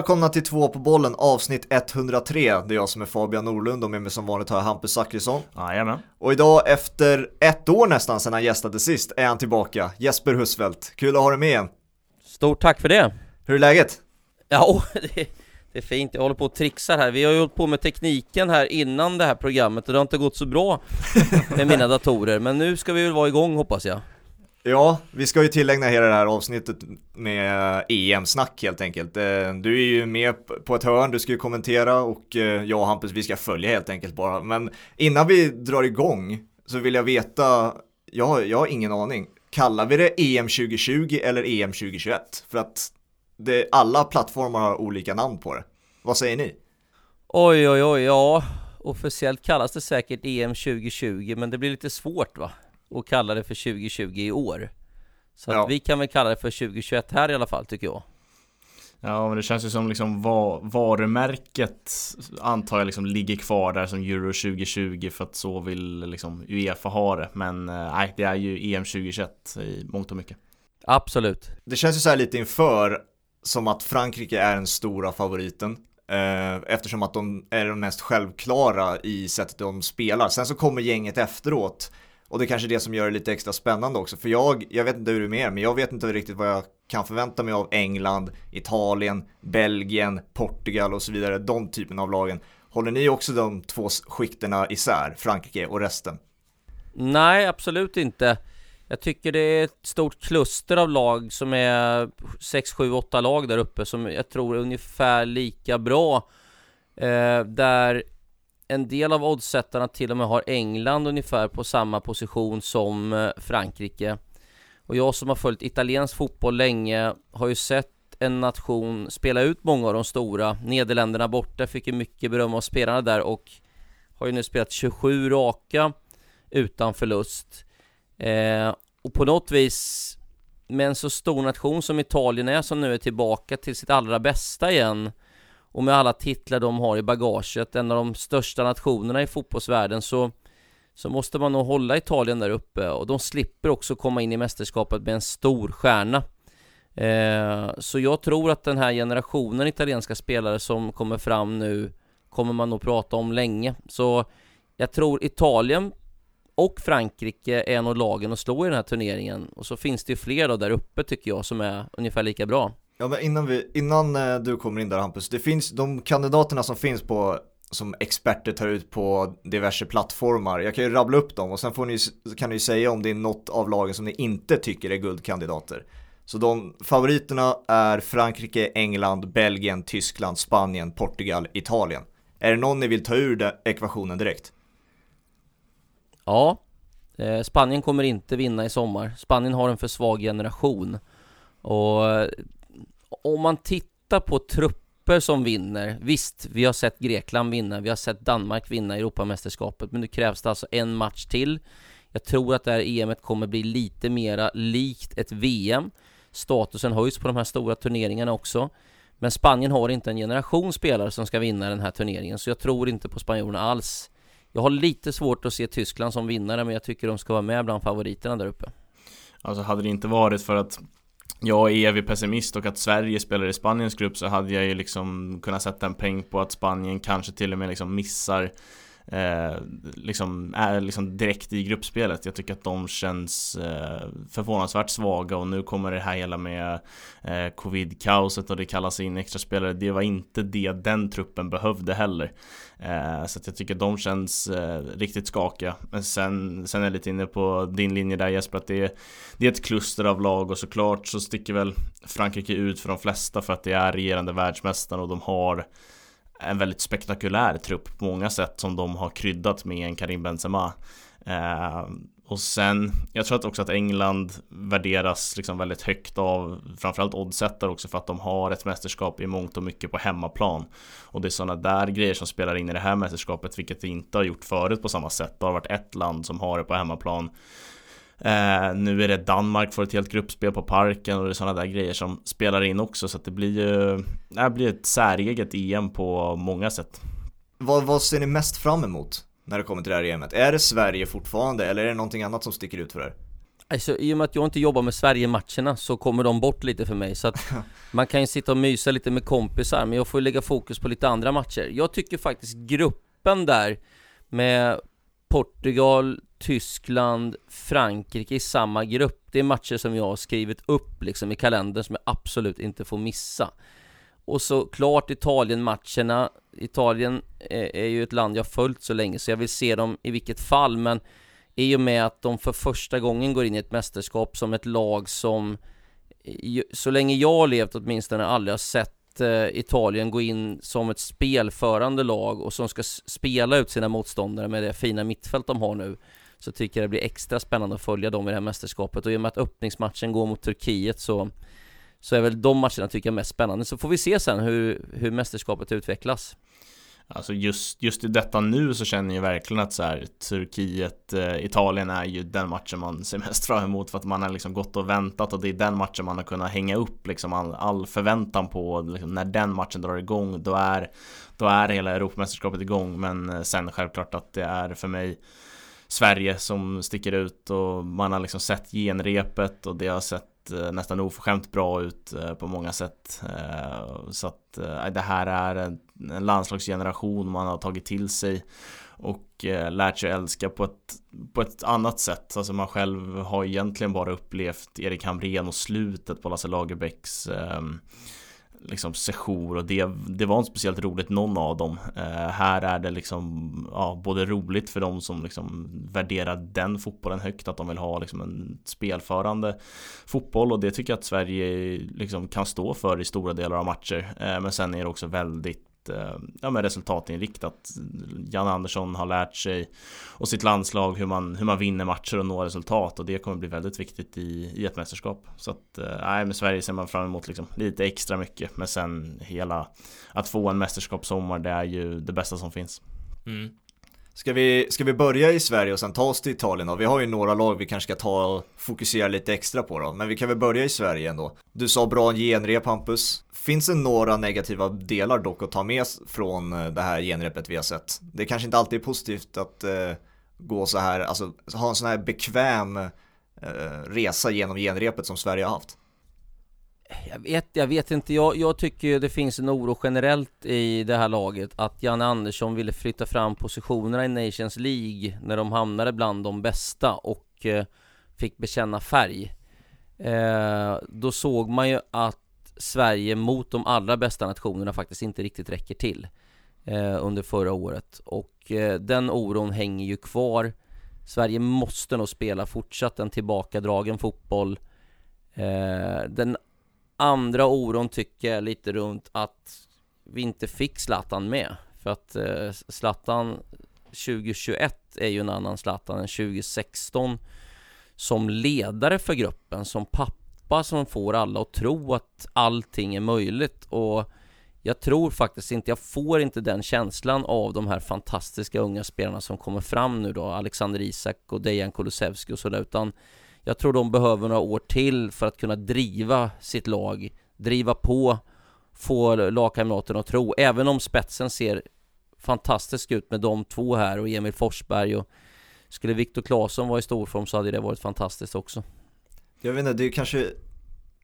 välkomna till två på bollen avsnitt 103. Det är jag som är Fabian Norlund och med mig som vanligt har jag Hampus Zachrisson. Jajamän. Och idag efter ett år nästan sedan han gästade sist är han tillbaka. Jesper Husfeldt, kul att ha dig med igen. Stort tack för det. Hur är läget? Ja, det, det är fint. Jag håller på och trixar här. Vi har ju hållit på med tekniken här innan det här programmet och det har inte gått så bra med mina datorer. Men nu ska vi väl vara igång hoppas jag. Ja, vi ska ju tillägna hela det här avsnittet med eh, e EM-snack helt enkelt. Eh, du är ju med på ett hörn, du ska ju kommentera och eh, jag och Hampus vi ska följa helt enkelt bara. Men innan vi drar igång så vill jag veta, jag, jag har ingen aning. Kallar vi det EM 2020 eller EM 2021? För att det, alla plattformar har olika namn på det. Vad säger ni? Oj, oj, oj, ja. Officiellt kallas det säkert EM 2020, men det blir lite svårt va? Och kalla det för 2020 i år. Så ja. att vi kan väl kalla det för 2021 här i alla fall tycker jag. Ja men det känns ju som liksom varumärket antar jag liksom ligger kvar där som Euro 2020 för att så vill liksom Uefa ha det. Men eh, nej, det är ju EM 2021 i mångt och mycket. Absolut. Det känns ju så här lite inför som att Frankrike är den stora favoriten. Eh, eftersom att de är de mest självklara i sättet de spelar. Sen så kommer gänget efteråt och det är kanske är det som gör det lite extra spännande också. För jag, jag vet inte hur det är med er, men jag vet inte riktigt vad jag kan förvänta mig av England, Italien, Belgien, Portugal och så vidare. De typen av lagen. Håller ni också de två skikterna isär, Frankrike och resten? Nej, absolut inte. Jag tycker det är ett stort kluster av lag som är 6, 7, 8 lag där uppe som jag tror är ungefär lika bra. Eh, där en del av oddsättarna till och med har England ungefär på samma position som eh, Frankrike. Och jag som har följt italiensk fotboll länge har ju sett en nation spela ut många av de stora. Nederländerna borta fick ju mycket beröm av spelarna där och har ju nu spelat 27 raka utan förlust. Eh, och på något vis med en så stor nation som Italien är som nu är tillbaka till sitt allra bästa igen och med alla titlar de har i bagaget, en av de största nationerna i fotbollsvärlden så så måste man nog hålla Italien där uppe och de slipper också komma in i mästerskapet med en stor stjärna. Eh, så jag tror att den här generationen italienska spelare som kommer fram nu kommer man nog prata om länge. Så jag tror Italien och Frankrike är nog lagen att slå i den här turneringen och så finns det ju fler då där uppe tycker jag som är ungefär lika bra. Ja men innan, vi, innan eh, du kommer in där Hampus, det finns de kandidaterna som finns på som experter tar ut på diverse plattformar. Jag kan ju rabbla upp dem och sen får ni, kan ni ju säga om det är något av lagen som ni inte tycker är guldkandidater. Så de favoriterna är Frankrike, England, Belgien, Tyskland, Spanien, Portugal, Italien. Är det någon ni vill ta ur den ekvationen direkt? Ja, eh, Spanien kommer inte vinna i sommar. Spanien har en för svag generation. Och om man tittar på trupper som vinner, visst, vi har sett Grekland vinna, vi har sett Danmark vinna Europamästerskapet, men nu krävs det alltså en match till. Jag tror att det här EMet kommer bli lite mera likt ett VM. Statusen höjs på de här stora turneringarna också. Men Spanien har inte en generation spelare som ska vinna den här turneringen, så jag tror inte på spanjorerna alls. Jag har lite svårt att se Tyskland som vinnare, men jag tycker de ska vara med bland favoriterna där uppe. Alltså hade det inte varit för att jag är evig pessimist och att Sverige spelar i Spaniens grupp så hade jag ju liksom kunnat sätta en peng på att Spanien kanske till och med liksom missar eh, liksom, är liksom direkt i gruppspelet. Jag tycker att de känns eh, förvånansvärt svaga och nu kommer det här hela med eh, covid-kaoset och det kallas in extra spelare. Det var inte det den truppen behövde heller. Eh, så att jag tycker att de känns eh, riktigt skakiga. Men sen, sen är jag lite inne på din linje där Jesper, att det är, det är ett kluster av lag och såklart så sticker väl Frankrike ut för de flesta för att det är regerande världsmästare och de har en väldigt spektakulär trupp på många sätt som de har kryddat med en Karim Benzema. Eh, och sen, jag tror att också att England värderas liksom väldigt högt av framförallt oddsättare också för att de har ett mästerskap i mångt och mycket på hemmaplan. Och det är sådana där grejer som spelar in i det här mästerskapet, vilket det inte har gjort förut på samma sätt. Det har varit ett land som har det på hemmaplan Eh, nu är det Danmark får ett helt gruppspel på Parken och det är sådana där grejer som spelar in också så att det blir ju Det blir ett säreget EM på många sätt vad, vad ser ni mest fram emot när det kommer till det här EMet? Är det Sverige fortfarande eller är det någonting annat som sticker ut för er? Alltså, I och med att jag inte jobbar med Sverige-matcherna så kommer de bort lite för mig så att Man kan ju sitta och mysa lite med kompisar men jag får lägga fokus på lite andra matcher Jag tycker faktiskt gruppen där med Portugal, Tyskland, Frankrike i samma grupp. Det är matcher som jag har skrivit upp liksom i kalendern som jag absolut inte får missa. Och så klart Italien-matcherna. Italien eh, är, ju ett land jag följt så länge så jag vill se dem i vilket fall men i och med att de för första gången går in i ett mästerskap som ett lag som eh, så länge jag har levt åtminstone aldrig har sett eh, Italien gå in som ett spelförande lag och som ska spela ut sina motståndare med det fina mittfält de har nu så tycker jag det blir extra spännande att följa dem i det här mästerskapet. Och i och med att öppningsmatchen går mot Turkiet så så är väl de matcherna tycker jag mest spännande. Så får vi se sen hur, hur mästerskapet utvecklas. Alltså just, just i detta nu så känner jag verkligen att så här, Turkiet, eh, Italien är ju den matchen man ser mest fram emot för att man har liksom gått och väntat och det är den matchen man har kunnat hänga upp liksom all, all förväntan på liksom, när den matchen drar igång då är då är hela Europamästerskapet igång. Men eh, sen självklart att det är för mig Sverige som sticker ut och man har liksom sett genrepet och det har sett eh, nästan oförskämt bra ut eh, på många sätt. Eh, så att det här är en landslagsgeneration man har tagit till sig och lärt sig älska på ett, på ett annat sätt. Alltså man själv har egentligen bara upplevt Erik Hamrén och slutet på Lasse Lagerbäcks ehm, liksom sejour och det, det var inte speciellt roligt någon av dem. Eh, här är det liksom ja, både roligt för de som liksom värderar den fotbollen högt, att de vill ha liksom en spelförande fotboll och det tycker jag att Sverige liksom kan stå för i stora delar av matcher. Eh, men sen är det också väldigt Eh, ja, men resultatinriktat. Jan Andersson har lärt sig och sitt landslag hur man, hur man vinner matcher och når resultat och det kommer bli väldigt viktigt i, i ett mästerskap. Så att, eh, nej, med Sverige ser man fram emot liksom lite extra mycket. Men sen hela, att få en mästerskapssommar, det är ju det bästa som finns. Mm. Ska vi, ska vi börja i Sverige och sen ta oss till Italien då? Vi har ju några lag vi kanske ska ta och fokusera lite extra på då, men vi kan väl börja i Sverige ändå. Du sa bra genrep Hampus. Finns det några negativa delar dock att ta med från eh, det här genrepet vi har sett? Det kanske inte alltid är positivt att eh, gå så här, alltså ha en sån här bekväm eh, resa genom genrepet som Sverige har haft. Jag vet, jag vet inte, jag, jag tycker det finns en oro generellt i det här laget att Janne Andersson ville flytta fram positionerna i Nations League när de hamnade bland de bästa och eh, fick bekänna färg. Eh, då såg man ju att Sverige mot de allra bästa nationerna faktiskt inte riktigt räcker till eh, under förra året och eh, den oron hänger ju kvar. Sverige måste nog spela fortsatt en tillbakadragen fotboll. Eh, den andra oron tycker jag lite runt att vi inte fick Zlatan med. För att eh, Zlatan 2021 är ju en annan Zlatan än 2016 som ledare för gruppen, som pappa som får alla att tro att allting är möjligt och jag tror faktiskt inte, jag får inte den känslan av de här fantastiska unga spelarna som kommer fram nu då, Alexander Isak och Dejan Kulusevski och sådär, utan jag tror de behöver några år till för att kunna driva sitt lag, driva på, få lagkamraterna att tro, även om spetsen ser fantastisk ut med de två här och Emil Forsberg och skulle Viktor Claesson vara i storform så hade det varit fantastiskt också. Jag vet inte, det är kanske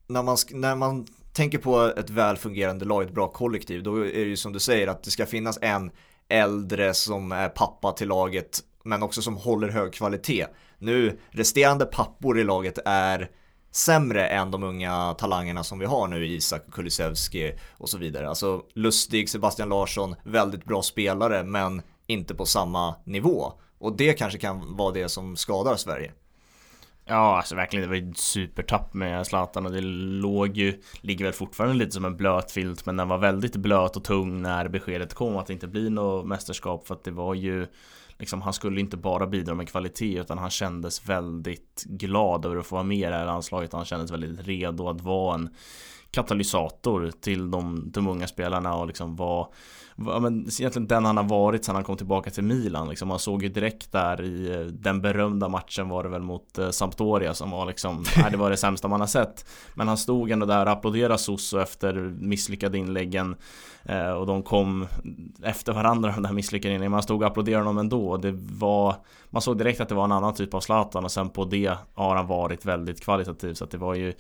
när man, när man tänker på ett väl fungerande lag, ett bra kollektiv, då är det ju som du säger att det ska finnas en äldre som är pappa till laget men också som håller hög kvalitet. Nu, resterande pappor i laget är sämre än de unga talangerna som vi har nu, Isak Kulusevski och så vidare. Alltså Lustig, Sebastian Larsson, väldigt bra spelare men inte på samma nivå. Och det kanske kan vara det som skadar Sverige. Ja, alltså verkligen, det var ju ett supertapp med Zlatan och det låg ju, ligger väl fortfarande lite som en blöt filt men den var väldigt blöt och tung när beskedet kom att det inte blir något mästerskap för att det var ju liksom, han skulle inte bara bidra med kvalitet utan han kändes väldigt glad över att få vara med i det här landslaget. Han kändes väldigt redo att vara en katalysator till de, de unga spelarna och liksom vara ja, men egentligen den han har varit sedan han kom tillbaka till Milan liksom. Man såg ju direkt där i eh, den berömda matchen var det väl mot eh, Sampdoria som var liksom, nej, det var det sämsta man har sett. Men han stod ändå där och applåderade Soso efter misslyckade inläggen eh, och de kom efter varandra de där misslyckade inläggen. Man stod och applåderade honom ändå. Det var, man såg direkt att det var en annan typ av Zlatan och sen på det har han varit väldigt kvalitativ så att det var ju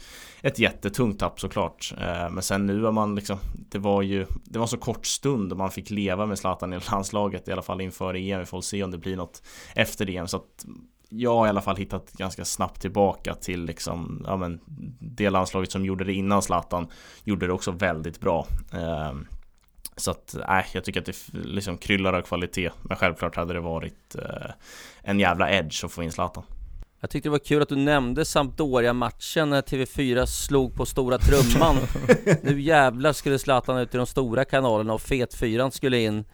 ett jättetungt tapp såklart. Eh, men sen nu har man liksom, det var ju, det var så kort stund och man fick leva med Zlatan i landslaget i alla fall inför EM. Vi får se om det blir något efter EM. Så att jag har i alla fall hittat ganska snabbt tillbaka till liksom, ja men det landslaget som gjorde det innan Zlatan gjorde det också väldigt bra. Eh, så att, nej, jag tycker att det liksom kryllar av kvalitet. Men självklart hade det varit uh, en jävla edge att få in Zlatan. Jag tyckte det var kul att du nämnde Sampdoria-matchen när TV4 slog på stora trumman. Nu jävlar skulle Zlatan ut i de stora kanalerna och Fet4 skulle in.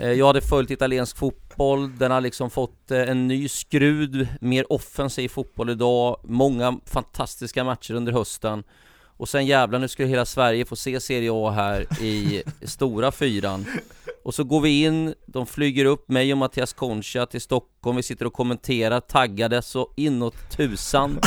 Eh, Jag hade följt italiensk fotboll, den har liksom fått eh, en ny skrud, mer offensiv fotboll idag. Många fantastiska matcher under hösten och sen jävlar, nu skulle hela Sverige få se Serie A här i stora fyran. Och så går vi in, de flyger upp mig och Mattias Concha till Stockholm Vi sitter och kommenterar, taggade så inåt tusan.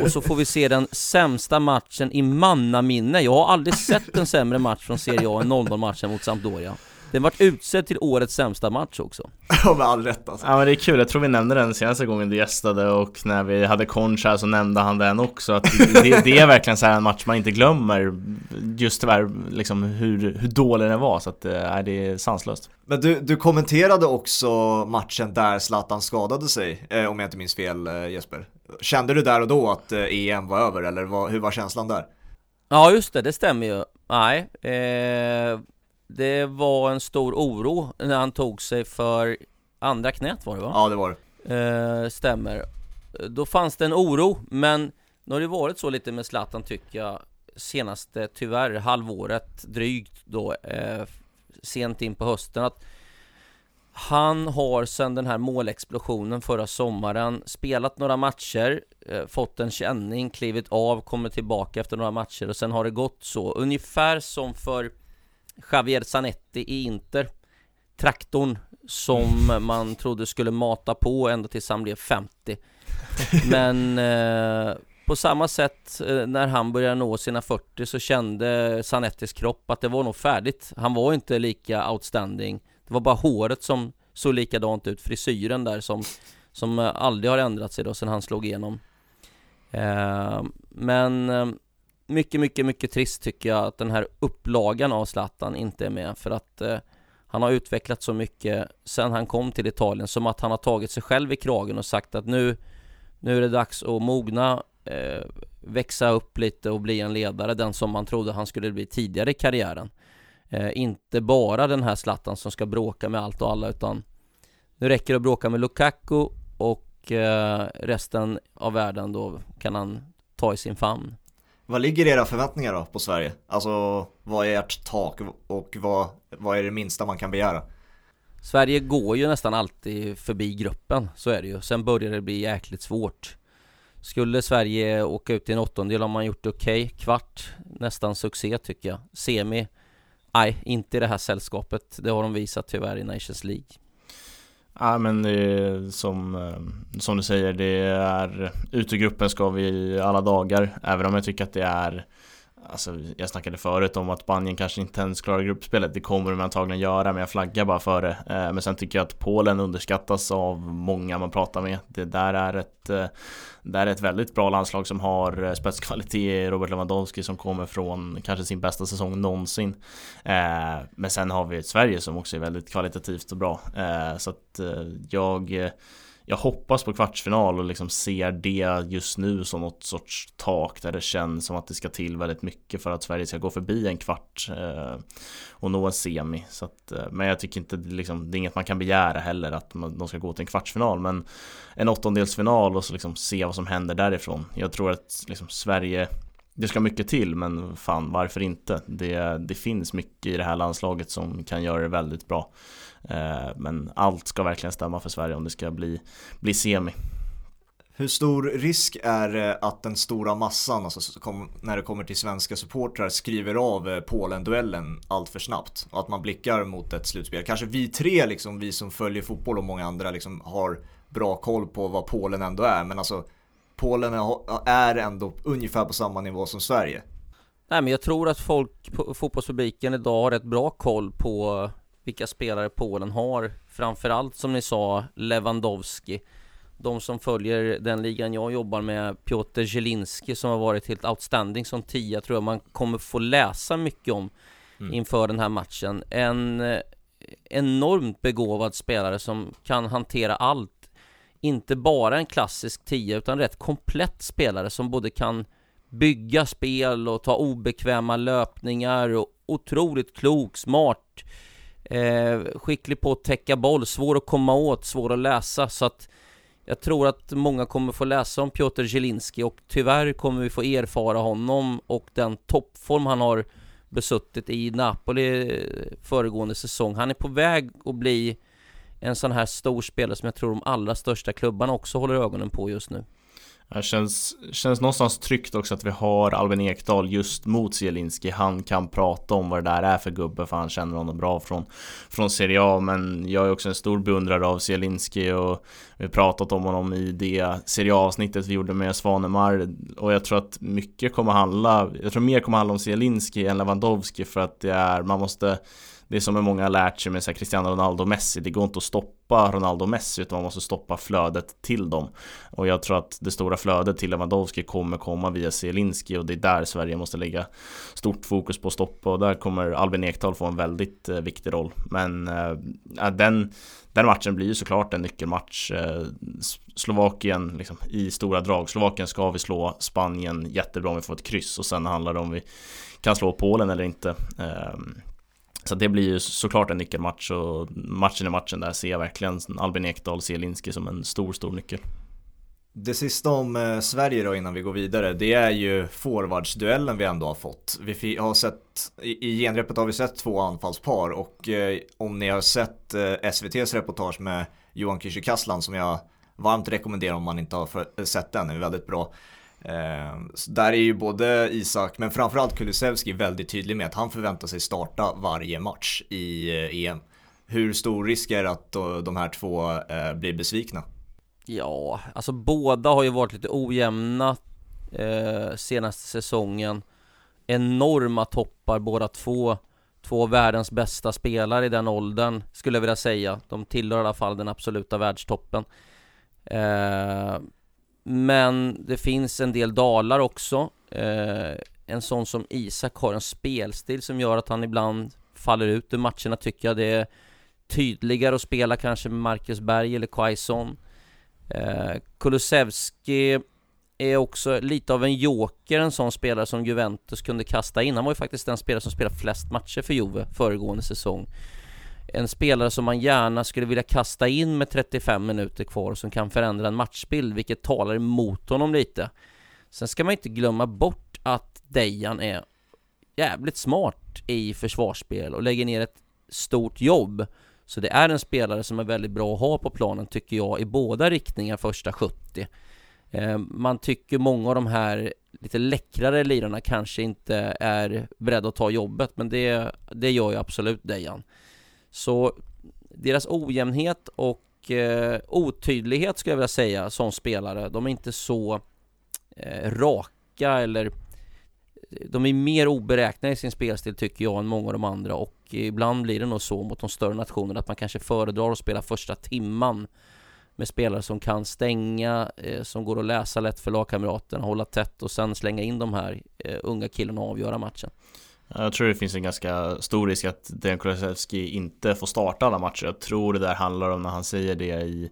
Och så får vi se den sämsta matchen i mannaminne. Jag har aldrig sett en sämre match från Serie A än 0-0 matchen mot Sampdoria den vart utsedd till årets sämsta match också. Ja med all rätt alltså. Ja men det är kul, jag tror vi nämnde den senaste gången du gästade och när vi hade Conch här så nämnde han den också att det, det är verkligen så en match man inte glömmer Just tyvärr liksom hur, hur dålig den var. Så att äh, det är sanslöst. Men du, du kommenterade också matchen där Zlatan skadade sig, eh, om jag inte minns fel eh, Jesper. Kände du där och då att eh, EM var över eller var, hur var känslan där? Ja just det, det stämmer ju. Nej, eh det var en stor oro när han tog sig för andra knät var det va? Ja det var det eh, Stämmer Då fanns det en oro men Nu har det varit så lite med Zlatan tycker jag Senaste tyvärr halvåret drygt då eh, Sent in på hösten att han har sedan den här målexplosionen förra sommaren spelat några matcher, eh, fått en känning, klivit av, kommit tillbaka efter några matcher och sen har det gått så. Ungefär som för Javier Zanetti i Inter. Traktorn som man trodde skulle mata på ända tills han blev 50 Men eh, på samma sätt eh, när han började nå sina 40 så kände Zanettis kropp att det var nog färdigt. Han var inte lika outstanding. Det var bara håret som såg likadant ut, frisyren där som Som aldrig har ändrat sig då sen han slog igenom. Eh, Men eh, mycket, mycket, mycket trist tycker jag att den här upplagan av Zlatan inte är med för att eh, han har utvecklat så mycket sen han kom till Italien som att han har tagit sig själv i kragen och sagt att nu nu är det dags att mogna, eh, växa upp lite och bli en ledare, den som man trodde han skulle bli tidigare i karriären. Eh, inte bara den här Zlatan som ska bråka med allt och alla utan nu räcker det att bråka med Lukaku och eh, resten av världen då kan han ta i sin famn. Vad ligger era förväntningar då på Sverige? Alltså vad är ert tak och vad, vad är det minsta man kan begära? Sverige går ju nästan alltid förbi gruppen, så är det ju. Sen börjar det bli jäkligt svårt. Skulle Sverige åka ut i en åttondel har man gjort det okej. Okay. Kvart, nästan succé tycker jag. Semi, nej, inte i det här sällskapet. Det har de visat tyvärr i Nations League. Ja men det är som, eh, som du säger, det är utegruppen ska vi alla dagar Även om jag tycker att det är Alltså jag snackade förut om att Spanien kanske inte ens klarar gruppspelet. Det kommer de antagligen göra men jag flaggar bara för det. Eh, men sen tycker jag att Polen underskattas av många man pratar med. Det där är ett eh, Det är ett väldigt bra landslag som har eh, spetskvalitet Robert Lewandowski som kommer från kanske sin bästa säsong någonsin. Men sen har vi ett Sverige som också är väldigt kvalitativt och bra. Så att jag jag hoppas på kvartsfinal och liksom ser det just nu som något sorts tak där det känns som att det ska till väldigt mycket för att Sverige ska gå förbi en kvart eh, och nå en semi. Så att, eh, men jag tycker inte liksom, det är inget man kan begära heller att man, de ska gå till en kvartsfinal. Men en åttondelsfinal och så liksom se vad som händer därifrån. Jag tror att liksom, Sverige det ska mycket till men fan varför inte? Det, det finns mycket i det här landslaget som kan göra det väldigt bra. Eh, men allt ska verkligen stämma för Sverige om det ska bli, bli semi. Hur stor risk är det att den stora massan, alltså när det kommer till svenska supportrar, skriver av eh, Polen-duellen allt för snabbt? Och att man blickar mot ett slutspel. Kanske vi tre, liksom, vi som följer fotboll och många andra, liksom, har bra koll på vad Polen ändå är. Men alltså, Polen är ändå ungefär på samma nivå som Sverige. Nej men jag tror att folk, fotbollspubliken idag har rätt bra koll på vilka spelare Polen har. Framförallt som ni sa, Lewandowski de som följer den ligan jag jobbar med, Piotr Zielinski som har varit helt outstanding som tia tror jag man kommer få läsa mycket om mm. inför den här matchen. En eh, enormt begåvad spelare som kan hantera allt. Inte bara en klassisk tia utan rätt komplett spelare som både kan bygga spel och ta obekväma löpningar och otroligt klok, smart, eh, skicklig på att täcka boll, svår att komma åt, svår att läsa så att jag tror att många kommer få läsa om Piotr Zielinski och tyvärr kommer vi få erfara honom och den toppform han har besuttit i Napoli eh, föregående säsong. Han är på väg att bli en sån här stor spelare som jag tror de allra största klubbarna också håller ögonen på just nu. Det känns, känns någonstans tryggt också att vi har Albin Ekdal just mot Zielinski. Han kan prata om vad det där är för gubbe för han känner honom bra från, från Serie A. Men jag är också en stor beundrare av Zielinski och vi har pratat om honom i det Serie A-avsnittet vi gjorde med Svanemar. Och jag tror att mycket kommer handla, jag tror mer kommer handla om Zielinski än Lewandowski för att det är, man måste det är som många har lärt sig med så Cristiano Ronaldo och Messi, det går inte att stoppa Ronaldo och Messi utan man måste stoppa flödet till dem. Och jag tror att det stora flödet till Lewandowski kommer komma via Zielinski och det är där Sverige måste lägga stort fokus på att stoppa och där kommer Albin Ekdal få en väldigt eh, viktig roll. Men eh, den, den matchen blir ju såklart en nyckelmatch. Eh, Slovakien liksom, i stora drag. Slovakien ska vi slå Spanien jättebra om vi får ett kryss och sen handlar det om vi kan slå Polen eller inte. Ehm, så det blir ju såklart en nyckelmatch och matchen i matchen där ser jag verkligen Albin Ekdal, Zielinski som en stor, stor nyckel. Det sista om eh, Sverige då innan vi går vidare, det är ju forwardsduellen vi ändå har fått. Vi har sett, i, genrepet har vi sett två anfallspar och eh, om ni har sett eh, SVTs reportage med Johan Kücükaslan som jag varmt rekommenderar om man inte har sett den, är väldigt bra. Ehm, så där är ju både Isak, men framförallt Kulusevski väldigt tydlig med att han förväntar sig starta varje match i eh, EM. Hur stor risk är det att eh, de här två eh, blir besvikna? Ja, alltså båda har ju varit lite ojämna eh, senaste säsongen. Enorma toppar båda två. Två av världens bästa spelare i den åldern, skulle jag vilja säga. De tillhör i alla fall den absoluta världstoppen. Eh, men det finns en del dalar också. Eh, en sån som Isak har en spelstil som gör att han ibland faller ut ur matcherna tycker jag. Det är tydligare att spela kanske med Marcus Berg eller Quaison. Eh, Kulusevski är också lite av en joker, en sån spelare som Juventus kunde kasta in. Han var ju faktiskt den spelare som spelade flest matcher för Juve föregående säsong en spelare som man gärna skulle vilja kasta in med 35 minuter kvar som kan förändra en matchbild, vilket talar emot honom lite. Sen ska man inte glömma bort att Dejan är jävligt smart i försvarsspel och lägger ner ett stort jobb. Så det är en spelare som är väldigt bra att ha på planen tycker jag i båda riktningar första 70. Eh, man tycker många av de här lite läckrare lirarna kanske inte är beredda att ta jobbet men det, det gör ju absolut Dejan. Så deras ojämnhet och eh, otydlighet skulle jag vilja säga som spelare, de är inte så eh, raka eller eh, de är mer oberäkneliga i sin spelstil tycker jag än många av de andra och ibland blir det nog så mot de större nationerna att man kanske föredrar att spela första timman med spelare som kan stänga, eh, som går att läsa lätt för lagkamraterna, hålla tätt och sen slänga in de här eh, unga killarna och avgöra matchen. Jag tror det finns en ganska stor risk att Dejan Kulusevski inte får starta alla matcher. Jag tror det där handlar om när han säger det i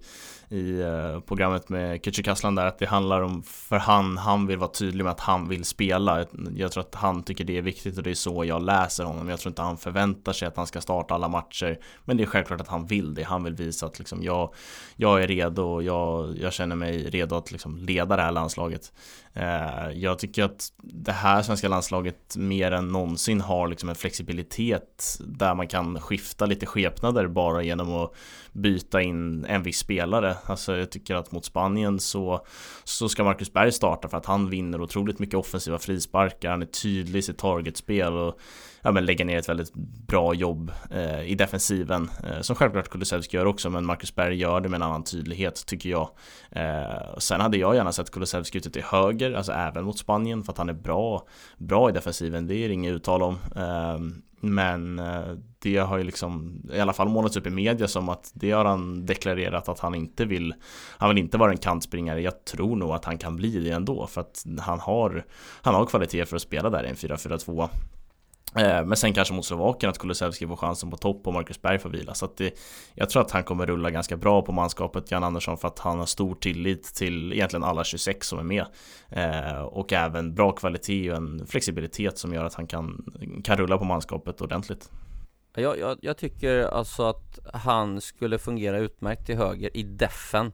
i eh, programmet med Kücükaslan där att det handlar om för han, han vill vara tydlig med att han vill spela. Jag tror att han tycker det är viktigt och det är så jag läser honom. Jag tror inte han förväntar sig att han ska starta alla matcher. Men det är självklart att han vill det. Han vill visa att liksom jag, jag är redo och jag, jag känner mig redo att liksom leda det här landslaget. Eh, jag tycker att det här svenska landslaget mer än någonsin har liksom en flexibilitet där man kan skifta lite skepnader bara genom att byta in en viss spelare Alltså jag tycker att mot Spanien så, så ska Marcus Berg starta för att han vinner otroligt mycket offensiva frisparkar, han är tydlig i sitt targetspel och ja, men lägger ner ett väldigt bra jobb eh, i defensiven eh, som självklart Kulusevski gör också men Marcus Berg gör det med en annan tydlighet tycker jag. Eh, sen hade jag gärna sett Kulusevski ute till höger, alltså även mot Spanien för att han är bra, bra i defensiven, det är inget uttal om. Ehm, men eh, det har ju liksom i alla fall målats upp i media som att det har han deklarerat att han inte vill Han vill inte vara en kantspringare. Jag tror nog att han kan bli det ändå för att han har Han har kvalitet för att spela där i en 4-4-2 Eh, men sen kanske mot Slovakien att Kulusevski får chansen på topp och Marcus Berg får vila. Så att det, jag tror att han kommer rulla ganska bra på manskapet, Jan Andersson, för att han har stor tillit till egentligen alla 26 som är med. Eh, och även bra kvalitet och en flexibilitet som gör att han kan, kan rulla på manskapet ordentligt. Jag, jag, jag tycker alltså att han skulle fungera utmärkt till höger i defen.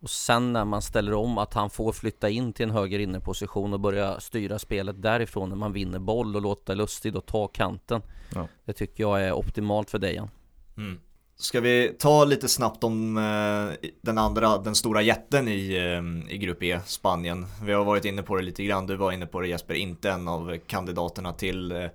Och sen när man ställer om att han får flytta in till en höger inneposition och börja styra spelet därifrån när man vinner boll och låta Lustig då ta kanten. Ja. Det tycker jag är optimalt för Dejan. Mm. Ska vi ta lite snabbt om eh, den andra, den stora jätten i, eh, i Grupp E, Spanien. Vi har varit inne på det lite grann, du var inne på det Jesper, inte en av kandidaterna till, eh,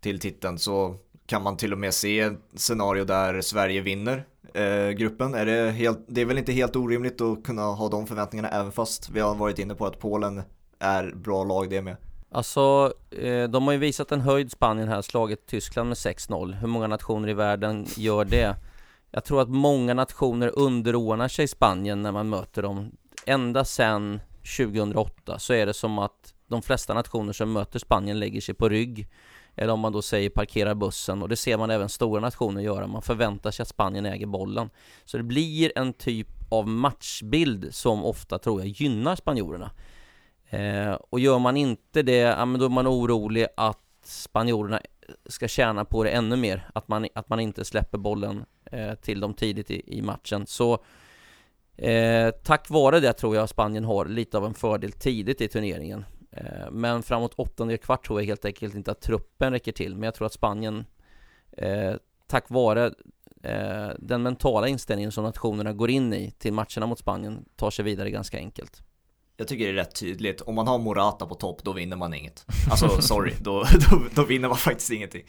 till titeln. Så kan man till och med se ett scenario där Sverige vinner eh, gruppen. Är det, helt, det är väl inte helt orimligt att kunna ha de förväntningarna även fast vi har varit inne på att Polen är bra lag det med. Alltså, eh, de har ju visat en höjd Spanien här, slagit Tyskland med 6-0. Hur många nationer i världen gör det? Jag tror att många nationer underordnar sig Spanien när man möter dem. Ända sedan 2008 så är det som att de flesta nationer som möter Spanien lägger sig på rygg eller om man då säger parkera bussen och det ser man även stora nationer göra. Man förväntar sig att Spanien äger bollen. Så det blir en typ av matchbild som ofta tror jag gynnar spanjorerna. Eh, och gör man inte det, ja, men då är man orolig att spanjorerna ska tjäna på det ännu mer. Att man, att man inte släpper bollen eh, till dem tidigt i, i matchen. Så eh, tack vare det tror jag Spanien har lite av en fördel tidigt i turneringen. Eh, men framåt åttonde kvart tror jag helt enkelt inte att truppen räcker till. Men jag tror att Spanien, eh, tack vare eh, den mentala inställningen som nationerna går in i till matcherna mot Spanien, tar sig vidare ganska enkelt. Jag tycker det är rätt tydligt, om man har Morata på topp, då vinner man inget. Alltså sorry, då, då, då vinner man faktiskt ingenting.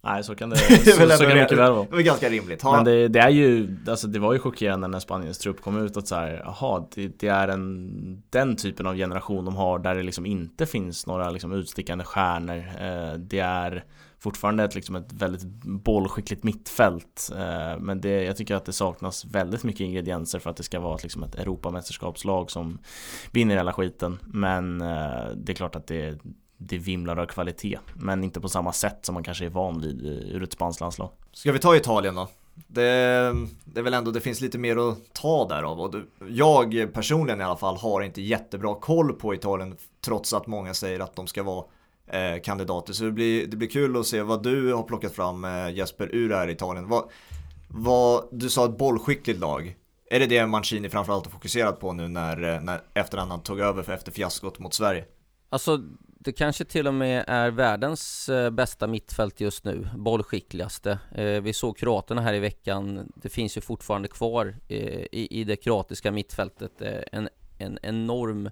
Nej så kan det, så, så, så kan det mycket väl vara. Det är ganska rimligt. Ha. Men det, det, är ju, alltså det var ju chockerande när Spaniens trupp kom ut att så här, det, det, är en, den typen av generation de har där det liksom inte finns några liksom utstickande stjärnor. Eh, det är fortfarande ett, liksom ett väldigt bollskickligt mittfält. Eh, men det, jag tycker att det saknas väldigt mycket ingredienser för att det ska vara ett, liksom ett Europamästerskapslag som vinner hela skiten. Men eh, det är klart att det det vimlar av kvalitet. Men inte på samma sätt som man kanske är van vid ur ett spanskt landslag. Ska vi ta Italien då? Det, det är väl ändå, det finns lite mer att ta därav och jag personligen i alla fall har inte jättebra koll på Italien trots att många säger att de ska vara eh, kandidater. Så det blir, det blir kul att se vad du har plockat fram eh, Jesper ur det här Italien. Vad, vad, du sa ett bollskickligt lag. Är det det Mancini framförallt har fokuserat på nu när, eh, när efter han tog över för efter fiaskot mot Sverige? Alltså det kanske till och med är världens eh, bästa mittfält just nu, bollskickligaste. Eh, vi såg kroaterna här i veckan, det finns ju fortfarande kvar eh, i, det kroatiska mittfältet en, en enorm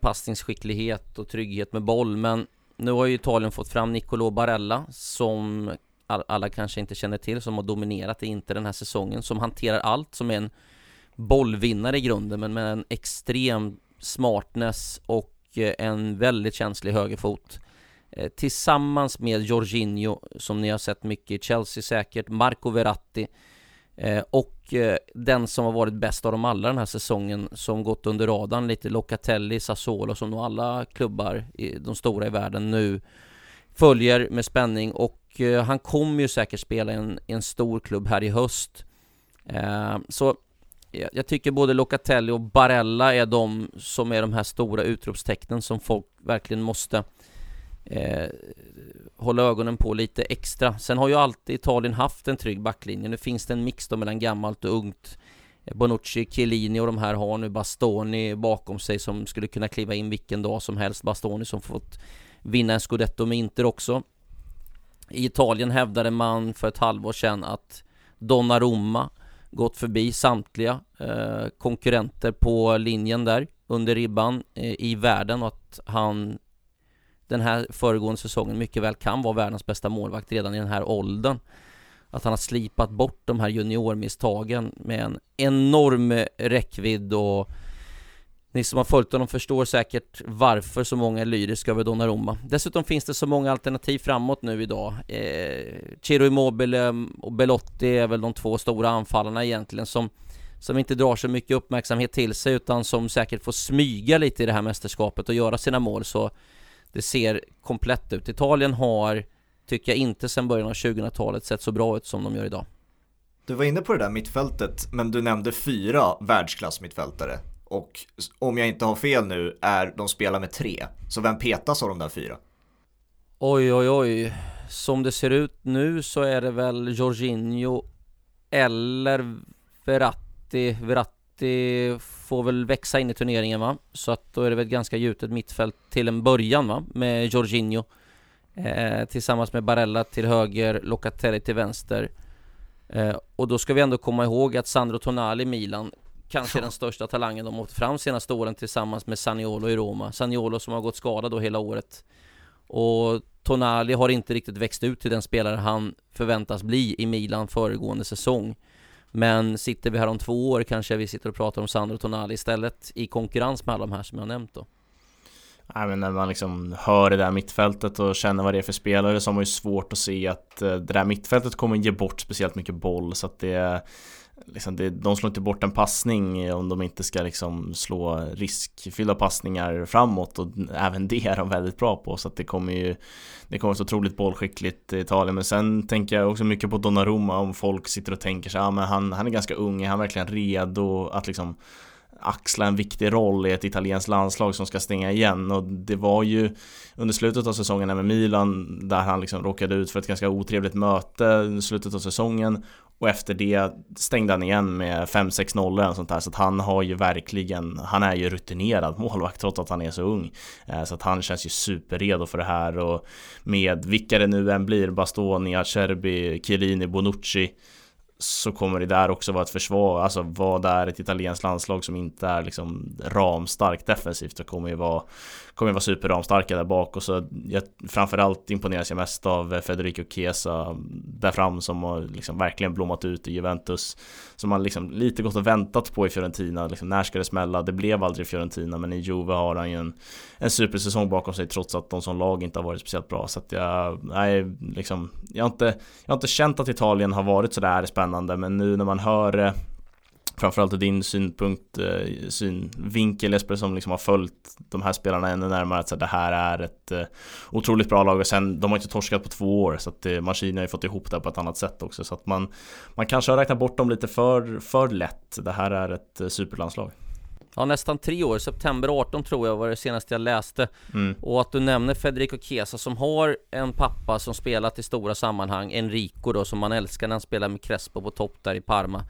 passningsskicklighet och trygghet med boll. Men nu har ju Italien fått fram Nicolo Barella som alla kanske inte känner till, som har dominerat i Inter den här säsongen, som hanterar allt, som är en bollvinnare i grunden, men med en extrem smartness och Eh, en väldigt känslig högerfot. Eh, tillsammans med Jorginho, som ni har sett mycket i Chelsea säkert, Marco Verratti eh, och den som har varit bäst av dem alla den här säsongen, som gått under radarn lite, Locatelli, Sassuolo, som nog alla klubbar, i, de stora i världen nu följer med spänning och han kommer ju säkert spela i en, en stor klubb här i höst. Så jag tycker både Locatelli och Barella är de som är de här stora utropstecknen som folk verkligen måste eh, hålla ögonen på lite extra. Sen har ju alltid Italien haft en trygg backlinje. Nu finns det en mix då mellan gammalt och ungt. Bonucci, Chiellini och de här har nu Bastoni bakom sig som skulle kunna kliva in vilken dag som helst. Bastoni som fått vinna en scudetto med Inter också. I Italien hävdade man för ett halvår sedan att Donnarumma gått förbi samtliga eh, konkurrenter på linjen där under ribban eh, i världen och att han den här föregående säsongen mycket väl kan vara världens bästa målvakt redan i den här åldern. Att han har slipat bort de här juniormisstagen med en enorm räckvidd och ni som har följt honom förstår säkert varför så många är lyriska över Donnarumma. Dessutom finns det så många alternativ framåt nu idag. Eh, Ciro Immobile och Belotti är väl de två stora anfallarna egentligen som, som inte drar så mycket uppmärksamhet till sig utan som säkert får smyga lite i det här mästerskapet och göra sina mål så det ser komplett ut. Italien har, tycker jag inte sedan början av 2000-talet sett så bra ut som de gör idag. Du var inne på det där mittfältet, men du nämnde fyra världsklassmittfältare. Och om jag inte har fel nu är de spelar med tre. Så vem petas av de där fyra? Oj, oj, oj. Som det ser ut nu så är det väl Jorginho eller Verratti. Verratti får väl växa in i turneringen va? Så att då är det väl ett ganska gjutet mittfält till en början va? Med Jorginho. Eh, tillsammans med Barella till höger, Locatelli till vänster. Eh, och då ska vi ändå komma ihåg att Sandro Tonali Milan kanske den största talangen de åkt fram senaste åren tillsammans med Saniolo i Roma. Saniolo som har gått skadad då hela året. Och Tonali har inte riktigt växt ut till den spelare han förväntas bli i Milan föregående säsong. Men sitter vi här om två år kanske vi sitter och pratar om Sandro Tonali istället i konkurrens med alla de här som jag nämnt då. Nej, men när man liksom hör det där mittfältet och känner vad det är för spelare så har man ju svårt att se att eh, det där mittfältet kommer ge bort speciellt mycket boll så att det liksom det, de slår inte bort en passning om de inte ska liksom slå riskfyllda passningar framåt. Och även det är de väldigt bra på. Så att det kommer ju Det kommer så otroligt bollskickligt i Italien. Men sen tänker jag också mycket på Donnarumma. Om folk sitter och tänker sig ja men han, han är ganska ung, är han verkligen redo att liksom axla en viktig roll i ett italienskt landslag som ska stänga igen? Och det var ju under slutet av säsongen med Milan där han liksom råkade ut för ett ganska otrevligt möte i slutet av säsongen och efter det stängde han igen med 5-6-0 eller sånt där. Så att han har ju verkligen Han är ju rutinerad målvakt trots att han är så ung. Eh, så att han känns ju superredo för det här. Och Med vilka det nu än blir Bastoni, Acerbi, Chiellini, Bonucci så kommer det där också vara ett försvar, alltså vad är ett italienskt landslag som inte är liksom ramstarkt defensivt, det kommer ju vara kommer ju vara superramstarka där bak och så jag, framförallt imponeras jag mest av Federico Chiesa där fram som har liksom verkligen blommat ut i Juventus som man liksom lite gått och väntat på i Fiorentina, liksom, när ska det smälla? Det blev aldrig Fiorentina men i Juve har han ju en, en supersäsong bakom sig trots att de som lag inte har varit speciellt bra så att jag, nej, liksom, jag har inte, jag har inte känt att Italien har varit sådär spännande men nu när man hör eh, framförallt din synpunkt, eh, synvinkel Jesper som liksom har följt de här spelarna ännu närmare att så det här är ett eh, otroligt bra lag och sen de har inte torskat på två år så att eh, har ju fått ihop det på ett annat sätt också så att man man kanske har räknat bort dem lite för, för lätt. Det här är ett superlandslag. Ja, nästan tre år. September 18 tror jag var det senaste jag läste. Mm. Och att du nämner Federico Chiesa som har en pappa som spelat i stora sammanhang, Enrico då, som man älskar när han spelar med Crespo på topp där i Parma.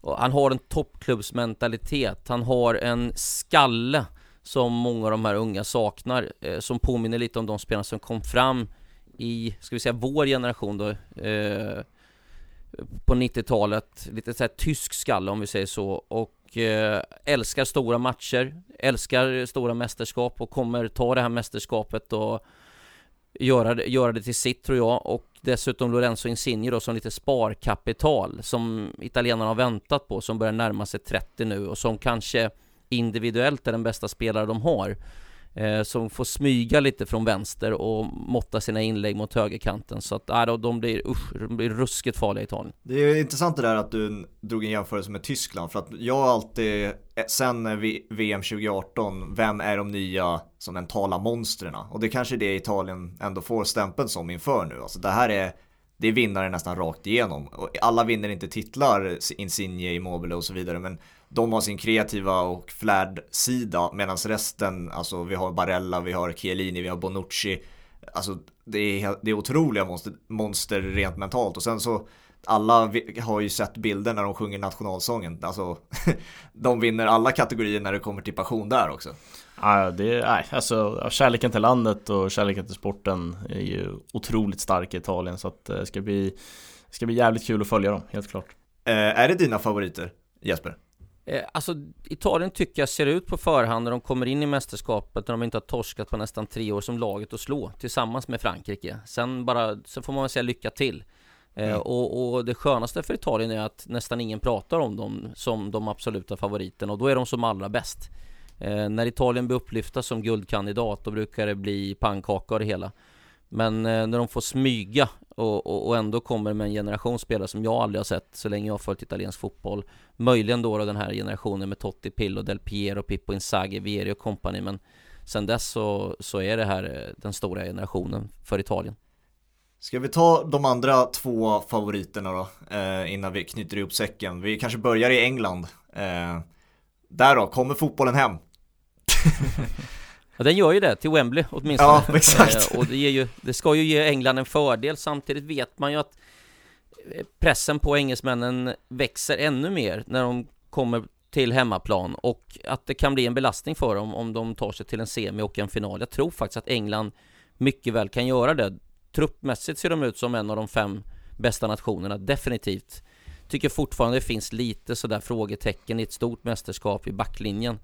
Och han har en toppklubbsmentalitet, han har en skalle som många av de här unga saknar, eh, som påminner lite om de spelarna som kom fram i, ska vi säga vår generation då, eh, på 90-talet, lite såhär tysk skalle om vi säger så, och Eh, älskar stora matcher, älskar stora mästerskap och kommer ta det här mästerskapet och göra det, göra det till sitt tror jag. Och dessutom Lorenzo Insigne då som lite sparkapital som italienarna har väntat på som börjar närma sig 30 nu och som kanske individuellt är den bästa spelare de har eh, som får smyga lite från vänster och måtta sina inlägg mot högerkanten så att äh, de blir, usch, de blir ruskigt farliga i Italien. Det är intressant det där att du drog en jämförelse med Tyskland för att jag har alltid, eh, sen eh, VM 2018, vem är de nya som mentala monstren? Och det kanske är det Italien ändå får stämpeln som inför nu. Alltså det här är det är vinnare nästan rakt igenom. Alla vinner inte titlar, Insigne, Immobile och så vidare, men de har sin kreativa och flärd-sida medan resten, alltså vi har Barella, vi har Chiellini, vi har Bonucci. Alltså det är, det är otroliga monster, monster rent mentalt och sen så alla har ju sett bilder när de sjunger nationalsången. Alltså, de vinner alla kategorier när det kommer till passion där också. Ja, det är, nej, alltså kärleken till landet och kärleken till sporten är ju otroligt stark i Italien så att det ska bli, det ska bli jävligt kul att följa dem, helt klart. Eh, är det dina favoriter, Jesper? Eh, alltså Italien tycker jag ser ut på förhand när de kommer in i mästerskapet när de inte har torskat på nästan tre år som laget att slå tillsammans med Frankrike. Sen bara, sen får man väl säga lycka till. Eh, mm. och, och, det skönaste för Italien är att nästan ingen pratar om dem som de absoluta favoriterna och då är de som allra bäst. Eh, när Italien blir upplyfta som guldkandidat då brukar det bli pannkaka av det hela. Men eh, när de får smyga och, och, och, ändå kommer med en generation spelare som jag aldrig har sett så länge jag har följt italiensk fotboll. Möjligen då, då den här generationen med Totti, Pillo, Del Piero, Pippo Inzaghi, Vieri och company. Men sen dess så, så är det här eh, den stora generationen för Italien. Ska vi ta de andra två favoriterna då, eh, innan vi knyter ihop säcken? Vi kanske börjar i England. Eh, där då, kommer fotbollen hem? Ja den gör ju det, till Wembley åtminstone. Ja, exakt. Eh, och det, ger ju, det ska ju ge England en fördel, samtidigt vet man ju att eh, pressen på engelsmännen växer ännu mer när de kommer till hemmaplan och att det kan bli en belastning för dem om de tar sig till en semi och en final. Jag tror faktiskt att England mycket väl kan göra det. Truppmässigt ser de ut som en av de fem bästa nationerna, definitivt. Tycker fortfarande det finns lite sådär frågetecken i ett stort mästerskap i backlinjen.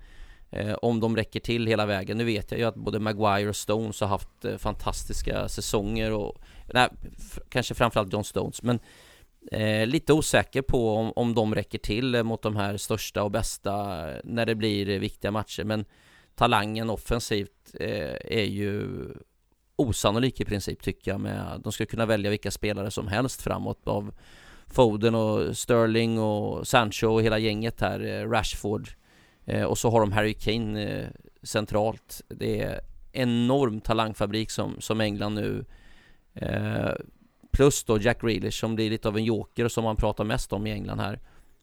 Eh, om de räcker till hela vägen. Nu vet jag ju att både Maguire och Stones har haft eh, fantastiska säsonger och nej, kanske framförallt John Stones, men eh, lite osäker på om, om de räcker till eh, mot de här största och bästa eh, när det blir eh, viktiga matcher. Men talangen offensivt eh, är ju osannolik i princip tycker jag med, de skulle kunna välja vilka spelare som helst framåt av Foden och Sterling och Sancho och hela gänget här, Rashford Eh, och så har de Harry Kane eh, centralt. Det är enorm talangfabrik som, som England nu eh, Plus då Jack Grealish som blir lite av en joker och som man pratar mest om i England här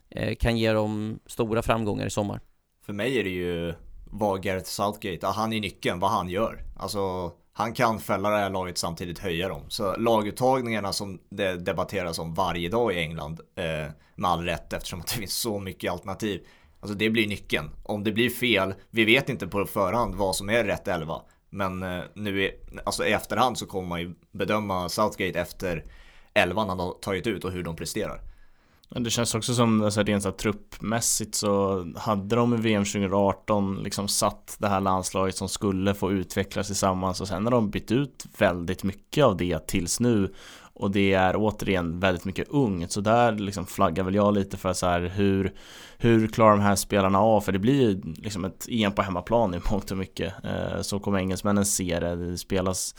eh, Kan ge dem stora framgångar i sommar För mig är det ju vad Gareth Southgate, han är nyckeln, vad han gör Alltså han kan fälla det här laget samtidigt höja dem. Så laguttagningarna som det debatteras om varje dag i England, eh, med all rätt eftersom det finns så mycket alternativ, Alltså det blir nyckeln. Om det blir fel, vi vet inte på förhand vad som är rätt elva. Men eh, nu i, alltså i efterhand så kommer man ju bedöma Southgate efter elvan han har tagit ut och hur de presterar. Det känns också som, alltså rent så truppmässigt så hade de i VM 2018 liksom satt det här landslaget som skulle få utvecklas tillsammans och sen har de bytt ut väldigt mycket av det tills nu och det är återigen väldigt mycket ungt så där liksom flaggar väl jag lite för så här hur hur klarar de här spelarna av? För det blir ju liksom ett EM på hemmaplan i mångt och mycket eh, Så kommer engelsmännen se det, det spelas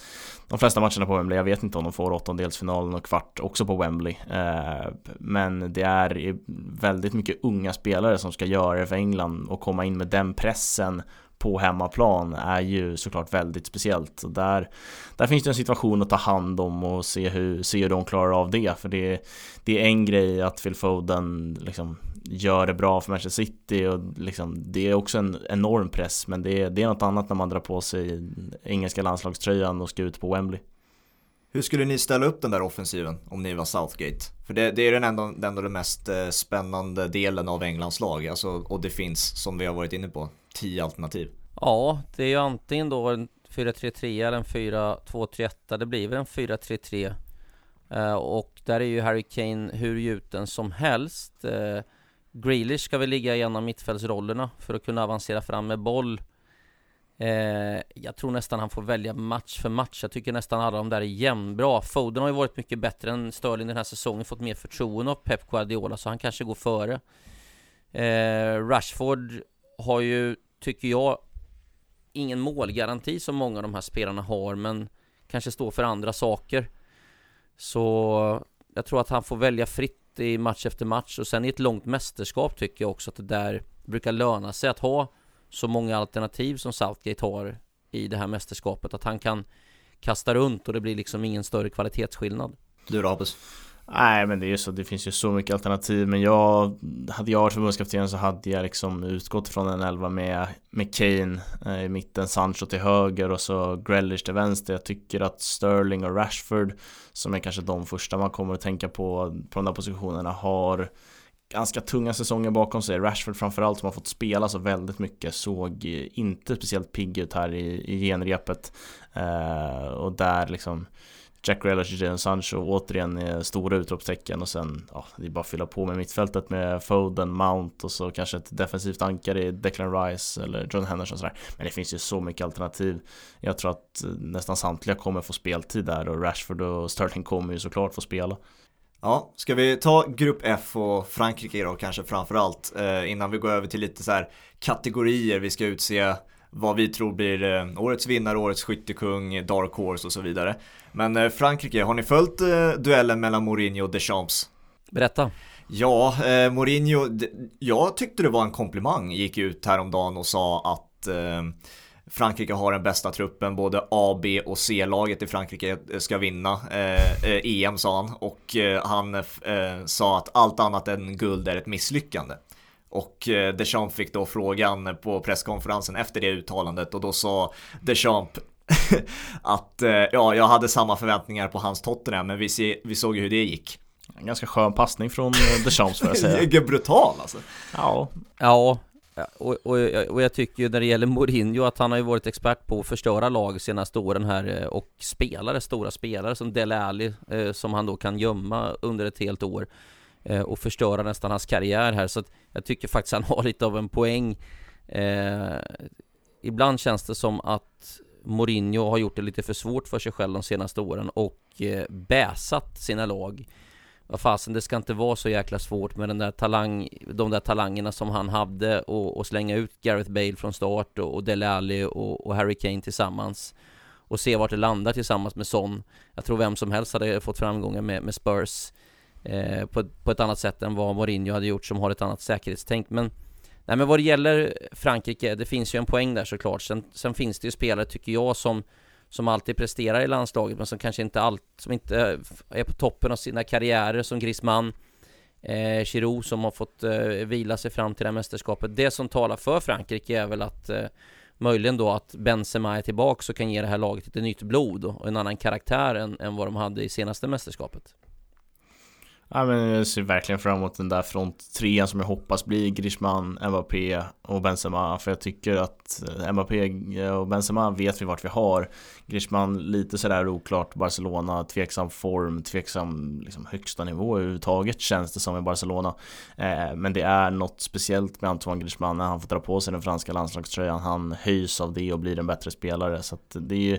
De flesta matcherna på Wembley, jag vet inte om de får åttondelsfinalen och kvart också på Wembley eh, Men det är väldigt mycket unga spelare som ska göra det för England och komma in med den pressen på hemmaplan är ju såklart väldigt speciellt. Och där, där finns det en situation att ta hand om och se hur, se hur de klarar av det. För det, det är en grej att Phil Foden liksom gör det bra för Manchester City och liksom, det är också en enorm press men det är, det är något annat när man drar på sig engelska landslagströjan och ska ut på Wembley. Hur skulle ni ställa upp den där offensiven om ni var Southgate? För det, det är den ändå, den ändå den mest eh, spännande delen av Englands lag, alltså, och det finns, som vi har varit inne på, tio alternativ. Ja, det är ju antingen då en 4-3-3 eller en 4-2-3-1. Det blir väl en 4-3-3. Uh, och där är ju Harry Kane hur gjuten som helst. Grealish ska väl ligga i en av mittfältsrollerna för att kunna avancera fram med boll. Eh, jag tror nästan han får välja match för match. Jag tycker nästan alla de där är jämnbra. Foden har ju varit mycket bättre än Sterling den här säsongen, fått mer förtroende av Pep Guardiola, så han kanske går före. Eh, Rashford har ju, tycker jag, ingen målgaranti som många av de här spelarna har men kanske står för andra saker. Så jag tror att han får välja fritt i match efter match och sen i ett långt mästerskap tycker jag också att det där brukar löna sig att ha så många alternativ som Southgate har i det här mästerskapet att han kan kasta runt och det blir liksom ingen större kvalitetsskillnad. Du Rabus? Nej men det är ju så, det finns ju så mycket alternativ. Men jag Hade jag varit förbundskapten så hade jag liksom utgått från en elva med, med Kane eh, i mitten, Sancho till höger och så Grealish till vänster. Jag tycker att Sterling och Rashford Som är kanske de första man kommer att tänka på på de där positionerna har Ganska tunga säsonger bakom sig. Rashford framförallt som har fått spela så väldigt mycket Såg inte speciellt pigg ut här i, i genrepet. Eh, Och där liksom Jack Relish och Jadon Sancho återigen är stora utropstecken och sen ja, det är bara att fylla på med mittfältet med Foden, Mount och så kanske ett defensivt ankare i Declan Rice eller John Henderson och sådär. Men det finns ju så mycket alternativ. Jag tror att eh, nästan samtliga kommer få speltid där och Rashford och Sterling kommer ju såklart få spela. Ja, ska vi ta Grupp F och Frankrike då kanske framförallt eh, innan vi går över till lite så här kategorier vi ska utse vad vi tror blir eh, årets vinnare, årets skyttekung, Dark Horse och så vidare. Men eh, Frankrike, har ni följt eh, duellen mellan Mourinho och Deschamps? Berätta. Ja, eh, Mourinho, jag tyckte det var en komplimang, gick ut häromdagen och sa att eh, Frankrike har den bästa truppen, både A, B och C-laget i Frankrike ska vinna eh, EM sa han och han sa att allt annat än guld är ett misslyckande. Och eh, Deschamps fick då frågan på presskonferensen efter det uttalandet och då sa Deschamps att eh, ja, jag hade samma förväntningar på hans Tottenham men vi, se, vi såg ju hur det gick. En ganska skön passning från Deschamps får jag säga. Brutal alltså. Ja. Ja, och, och, och, jag tycker ju när det gäller Mourinho att han har ju varit expert på att förstöra lag senaste åren här och spelare, stora spelare som Dele Alli som han då kan gömma under ett helt år eh, Eh, och förstöra nästan hans karriär här. Så att jag tycker faktiskt han har lite av en poäng. Eh, Ibland känns det som att Mourinho har gjort det lite för svårt för sig själv de senaste åren och eh, bäsat sina lag. Vad fasen, det ska inte vara så jäkla svårt med den där talang, de där talangerna som han hade och, och slänga ut Gareth Bale från start och, och Dele Alli och, och Harry Kane tillsammans och se vart det landar tillsammans med Son. Jag tror vem som helst hade fått framgångar med, med Spurs eh, på, på ett annat sätt än vad Mourinho hade gjort som har ett annat säkerhetstänk. Men, nej, men vad det gäller Frankrike, det finns ju en poäng där såklart. Sen, sen finns det ju spelare, tycker jag, som som alltid presterar i landslaget men som kanske inte allt, som inte är på toppen av sina karriärer som Griezmann eh, Giroud som har fått eh, vila sig fram till det här mästerskapet. Det som talar för Frankrike är väl att eh, möjligen då att Benzema är tillbaka och kan ge det här laget lite nytt blod och en annan karaktär än, än vad de hade i senaste mästerskapet. Ja, men jag ser verkligen fram emot den där fronttrean som jag hoppas blir Griezmann, Mbappé och Benzema. För jag tycker att eh, Mbappé eh, och Benzema vet vi vart vi har. Griezmann lite sådär oklart. Barcelona, tveksam form, tveksam liksom, högsta nivå överhuvudtaget känns det som i Barcelona. Eh, Men det är något speciellt med Antoine Griezmann när han får dra på sig den franska landslagströjan. Han höjs av det och blir en bättre spelare. Så att det är ju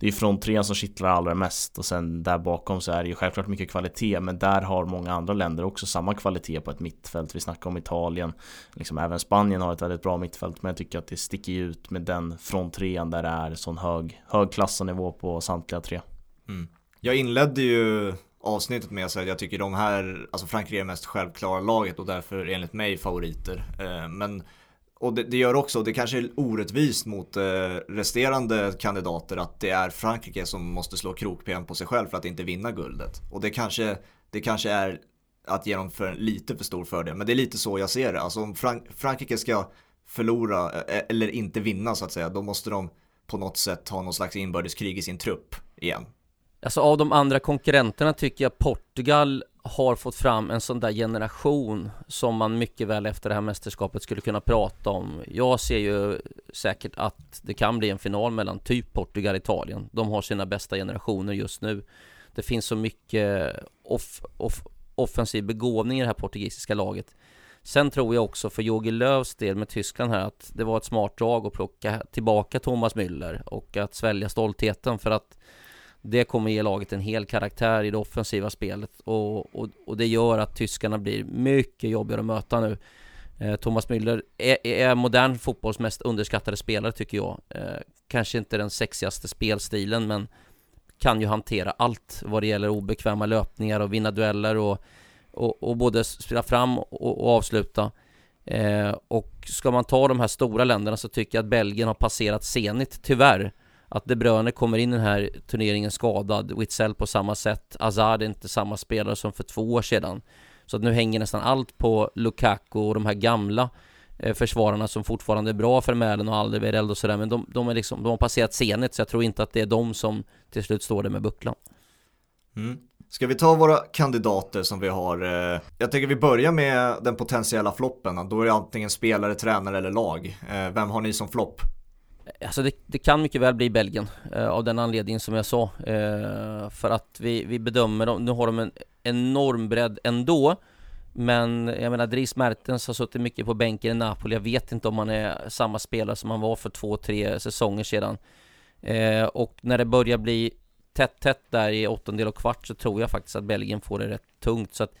Det är fronttrean som kittlar allra mest. Och sen där bakom så är det ju självklart mycket kvalitet men där har många andra länder också samma kvalitet på ett mittfält Vi snackar om Italien liksom Även Spanien har ett väldigt bra mittfält men jag tycker att det sticker ut med den fronttrean där det är sån hög, hög klass och nivå på samtliga tre. Mm. Jag inledde ju avsnittet med att säga att jag tycker de här, alltså Frankrike är mest självklara laget och därför enligt mig favoriter. Eh, men och det, det, gör också, det kanske är orättvist mot eh, resterande kandidater att det är Frankrike som måste slå krokben på sig själv för att inte vinna guldet. Och det kanske, det kanske är att ge dem för, lite för stor fördel, men det är lite så jag ser det. Alltså om Frank Frankrike ska förlora eh, eller inte vinna så att säga, då måste de på något sätt ha någon slags inbördeskrig i sin trupp igen. Alltså av de andra konkurrenterna tycker jag Portugal har fått fram en sån där generation som man mycket väl efter det här mästerskapet skulle kunna prata om. Jag ser ju säkert att det kan bli en final mellan typ Portugal och Italien. De har sina bästa generationer just nu. Det finns så mycket off, off, offensiv begåvning i det här portugisiska laget. Sen tror jag också för Jogi Löws del med Tyskland här att det var ett smart drag att plocka tillbaka Thomas Müller och att svälja stoltheten för att det kommer ge laget en hel karaktär i det offensiva spelet och, och, och det gör att tyskarna blir mycket jobbigare att möta nu. Eh, Thomas Müller är, är, modern fotbolls mest underskattade spelare tycker jag. Eh, kanske inte den sexigaste spelstilen men kan ju hantera allt vad det gäller obekväma löpningar och vinna dueller och och, och både spela fram och, och avsluta. Eh, och ska man ta de här stora länderna så tycker jag att Belgien har passerat Zenit, tyvärr. Att De Bruyne kommer in i den här turneringen skadad, Witzel på samma sätt, Hazard är inte samma spelare som för två år sedan. Så att nu hänger nästan allt på Lukaku och de här gamla försvararna som fortfarande är bra för Mälen och Alderweireld och sådär men de, de, är liksom, de har passerat Zenit så jag tror inte att det är de som till slut står där med bucklan. Mm. Ska vi ta våra kandidater som vi har? Eh, jag tänker vi börjar med den potentiella floppen. Då är det antingen spelare, tränare eller lag. Eh, vem har ni som flopp? Alltså det, det, kan mycket väl bli Belgien eh, av den anledningen som jag sa. Eh, för att vi, vi bedömer dem, nu har de en enorm bredd ändå. Men jag menar Dries Mertens har suttit mycket på bänken i Napoli. Jag vet inte om han är samma spelare som han var för två, tre säsonger sedan. Eh, och när det börjar bli tätt, tätt där i åttondel och kvart så tror jag faktiskt att Belgien får det rätt tungt. Så att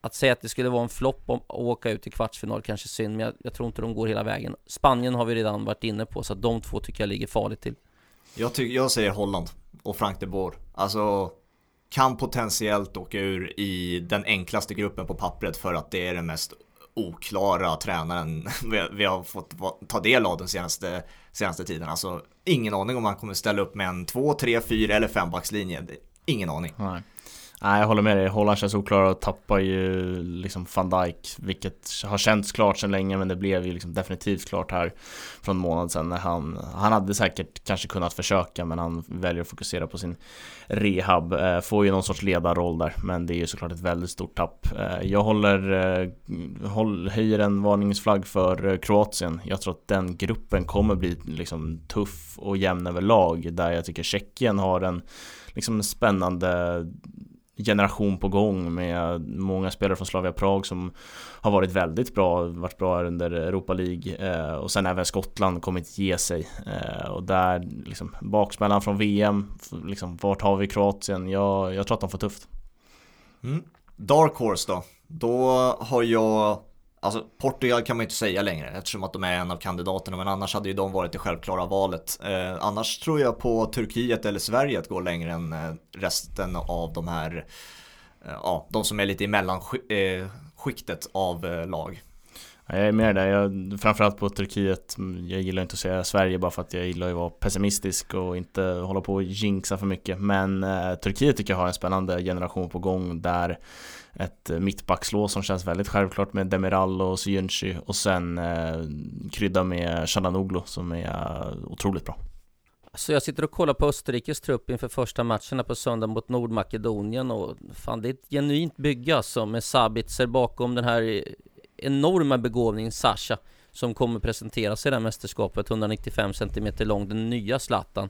att säga att det skulle vara en flopp om att åka ut i kvartsfinal kanske synd, men jag, jag, tror inte de går hela vägen. Spanien har vi redan varit inne på, så att de två tycker jag ligger farligt till. Jag, tycker, jag säger Holland och Frank de Boer. Alltså, kan potentiellt åka ur i den enklaste gruppen på pappret för att det är den mest oklara tränaren vi har fått ta del av den senaste, senaste tiden. Alltså ingen aning om han kommer ställa upp med en 2, 3, 4 eller 5 backslinje. Ingen aning. Nej. Nej jag håller med dig, Holland känns oklara och tappar ju liksom van Dijk Vilket har känts klart sedan länge men det blev ju liksom definitivt klart här Från en månad sedan när han Han hade säkert kanske kunnat försöka men han väljer att fokusera på sin rehab. Eh, får ju någon sorts ledarroll där men det är ju såklart ett väldigt stort tapp. Eh, jag håller eh, håll, Höjer en varningsflagg för Kroatien. Jag tror att den gruppen kommer bli liksom tuff och jämn överlag där jag tycker Tjeckien har en liksom spännande generation på gång med många spelare från Slavia Prag som har varit väldigt bra, varit bra under Europa League eh, och sen även Skottland kommit ge sig eh, och där liksom baksmällan från VM, liksom vart har vi Kroatien? Jag, jag tror att de får tufft. Mm. Dark Horse då? Då har jag Alltså Portugal kan man ju inte säga längre eftersom att de är en av kandidaterna men annars hade ju de varit det självklara valet. Eh, annars tror jag på Turkiet eller Sverige att gå längre än eh, resten av de här, eh, ja, de som är lite i mellanskiktet eh, av eh, lag. Jag är med där, jag, framförallt på Turkiet. Mm, jag gillar inte att säga Sverige bara för att jag gillar att vara pessimistisk och inte hålla på och jinxa för mycket. Men eh, Turkiet tycker jag har en spännande generation på gång där ett eh, mittbackslås som känns väldigt självklart med Demiral och Syunchi och sen eh, krydda med Chalanoglu som är eh, otroligt bra. Så jag sitter och kollar på Österrikes trupp inför första matcherna på söndag mot Nordmakedonien och fan det är ett genuint bygge alltså med Sabitzer bakom den här enorma begåvningen Sasha som kommer presenteras i det här mästerskapet 195 cm lång, den nya Zlatan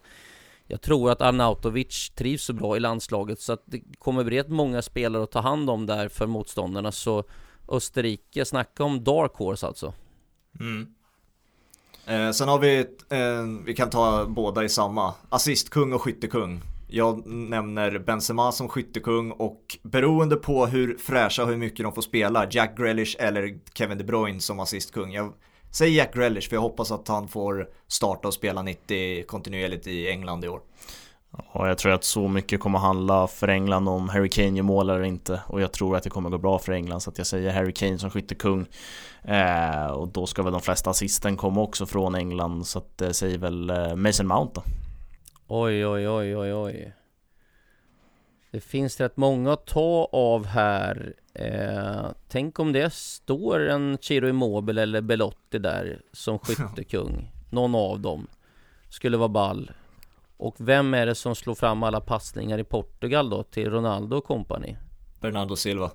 jag tror att Arnautovic trivs så bra i landslaget så att det kommer bli rätt många spelare att ta hand om där för motståndarna så Österrike, snacka om dark horse alltså. Mm. Eh, sen har vi, eh, vi kan ta båda i samma, assistkung och skyttekung. Jag nämner Benzema som skyttekung och beroende på hur fräscha och hur mycket de får spela, Jack Grealish eller Kevin De Bruyne som assistkung. Jag Säg Jack Grealish för jag hoppas att han får starta och spela 90 kontinuerligt i England i år. Ja, jag tror att så mycket kommer handla för England om Harry Kane gör mål eller inte och jag tror att det kommer gå bra för England så att jag säger Harry Kane som skyttekung eh, och då ska väl de flesta assisten komma också från England så att det säger väl eh, Mason Mount då. Oj, oj, oj, oj, oj. Det finns rätt många att ta av här. Eh, tänk om det står en Chiro Immobile eller Belotti där som skyttekung. Någon av dem skulle vara ball. Och vem är det som slår fram alla passningar i Portugal då till Ronaldo och kompani? Bernardo Silva.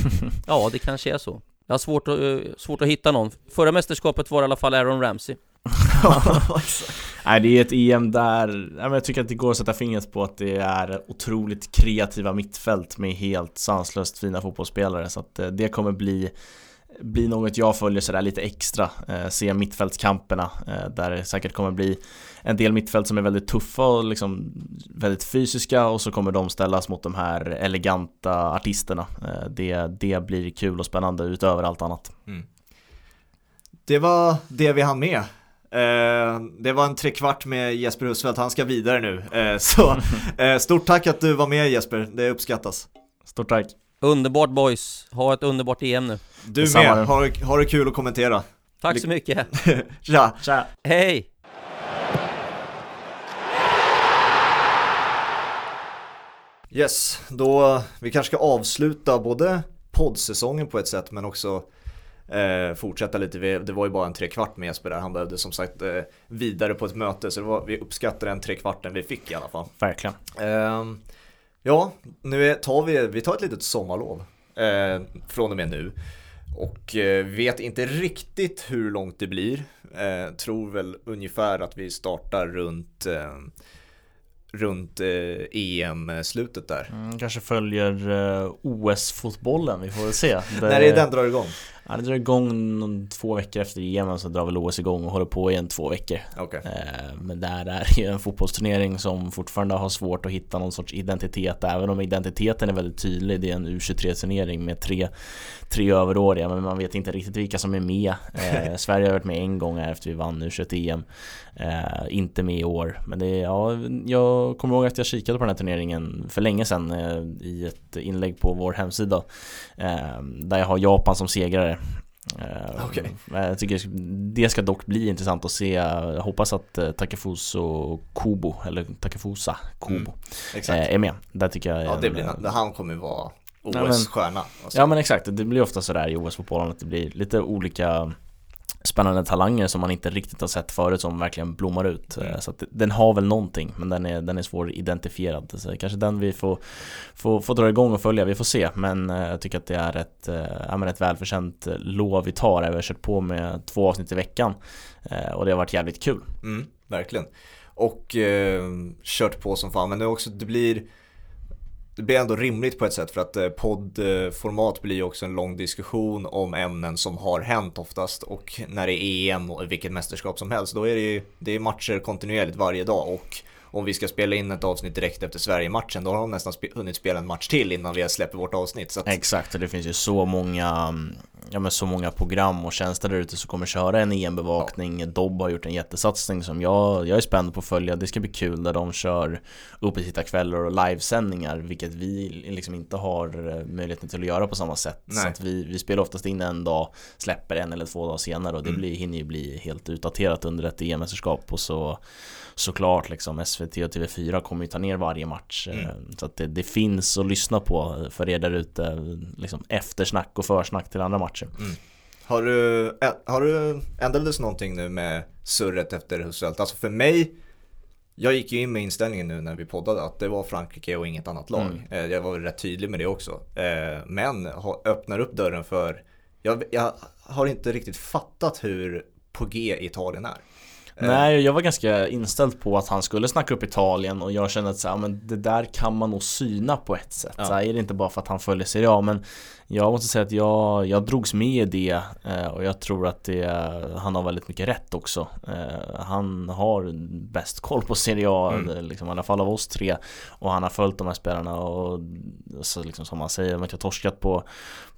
ja, det kanske är så. Jag har svårt att, uh, svårt att hitta någon. Förra mästerskapet var i alla fall Aaron Ramsey. Nej det är ett EM där, jag tycker att det går att sätta fingret på att det är otroligt kreativa mittfält med helt sanslöst fina fotbollsspelare så att eh, det kommer bli bli något jag följer sådär lite extra, eh, se mittfältskamperna eh, där det säkert kommer bli en del mittfält som är väldigt tuffa och liksom väldigt fysiska och så kommer de ställas mot de här eleganta artisterna. Eh, det, det blir kul och spännande utöver allt annat. Mm. Det var det vi hann med Eh, det var en trekvart med Jesper Husfeldt, han ska vidare nu. Eh, så eh, stort tack att du var med Jesper, det uppskattas. Stort tack. Underbart boys, ha ett underbart EM nu. Du Detsamma med, har, har det kul att kommentera. Tack så mycket. Tja. Tja. Hej. Yes, då vi kanske ska avsluta både poddsäsongen på ett sätt men också eh, fortsätta lite. det var ju bara en trekvart med Jesper där. Han behövde som sagt eh, vidare på ett möte så var, vi uppskattar den trekvarten vi fick i alla fall. Verkligen. Eh, ja, nu tar vi, vi tar ett litet sommarlov eh, från och med nu. Och eh, vet inte riktigt hur långt det blir. Eh, tror väl ungefär att vi startar runt runt EM-slutet där. Mm, kanske följer OS-fotbollen, vi får väl se. Det... När är den drar igång? Det drar igång någon, två veckor efter EM så drar väl OS igång och håller på igen två veckor. Okay. Eh, men där är ju en fotbollsturnering som fortfarande har svårt att hitta någon sorts identitet även om identiteten är väldigt tydlig. Det är en U23-turnering med tre, tre överåriga men man vet inte riktigt vilka som är med. Eh, Sverige har varit med en gång här efter vi vann U21-EM. Eh, inte med i år. Men det ja, jag kommer ihåg att jag kikade på den här turneringen för länge sedan eh, i ett inlägg på vår hemsida. Eh, där jag har Japan som segrare. Eh, okay. Jag tycker det ska dock bli intressant att se. Jag hoppas att eh, Takefuso Kubo, eller Takefusa Kubo, mm, är med. Där tycker jag Ja, det blir, han kommer ju vara OS-stjärna. Ja, ja men exakt, det blir ofta sådär i OS-fotbollen att det blir lite olika spännande talanger som man inte riktigt har sett förut som verkligen blommar ut. Mm. Så att den har väl någonting men den är, den är svår identifierad. Så kanske den vi får, får, får dra igång och följa, vi får se. Men eh, jag tycker att det är ett, eh, ja, ett välförtjänt lov vi tar. Vi har kört på med två avsnitt i veckan och det har varit jävligt kul. Mm, verkligen. Och eh, kört på som fan men det, också, det blir det blir ändå rimligt på ett sätt för att eh, poddformat blir ju också en lång diskussion om ämnen som har hänt oftast och när det är EM och vilket mästerskap som helst då är det ju det är matcher kontinuerligt varje dag och om vi ska spela in ett avsnitt direkt efter Sverige-matchen då har de nästan sp hunnit spela en match till innan vi släpper vårt avsnitt. Att... Exakt, och det finns ju så många, mm, ja, men så många program och tjänster där ute som kommer köra en EM-bevakning. Ja. Dobb har gjort en jättesatsning som jag, jag är spänd på att följa. Det ska bli kul där de kör uppesittarkvällar och livesändningar, vilket vi liksom inte har eh, möjligheten till att göra på samma sätt. Nej. Så att vi, vi spelar oftast in en dag, släpper en eller två dagar senare och det mm. blir, hinner ju bli helt utdaterat under ett EM-mästerskap och så såklart liksom SVT och TV4 kommer ju ta ner varje match mm. Eh, så att det, det, finns att lyssna på för er där ute liksom eftersnack och försnack till andra matcher mm. Har du, har du ändrades någonting nu med surret efter Husselt? Alltså för mig jag gick ju in med inställningen nu när vi poddade att det var Frankrike och inget annat lag. Mm. Eh, jag var rätt tydlig med det också. Eh, men öppnar upp dörren för, jag, jag har inte riktigt fattat hur på G Italien är. Eh. Nej, jag var ganska inställd på att han skulle snacka upp Italien och jag kände att så här, men det där kan man nog syna på ett sätt. Ja. Så här, är det inte bara för att han följer Serie A men jag måste säga att jag, jag drogs med i det eh, och jag tror att det, han har väldigt mycket rätt också. Eh, han har bäst koll på Serie A, mm. liksom, i alla fall av oss tre. Och han har följt de här spelarna och så liksom, som man säger, man har torskat på,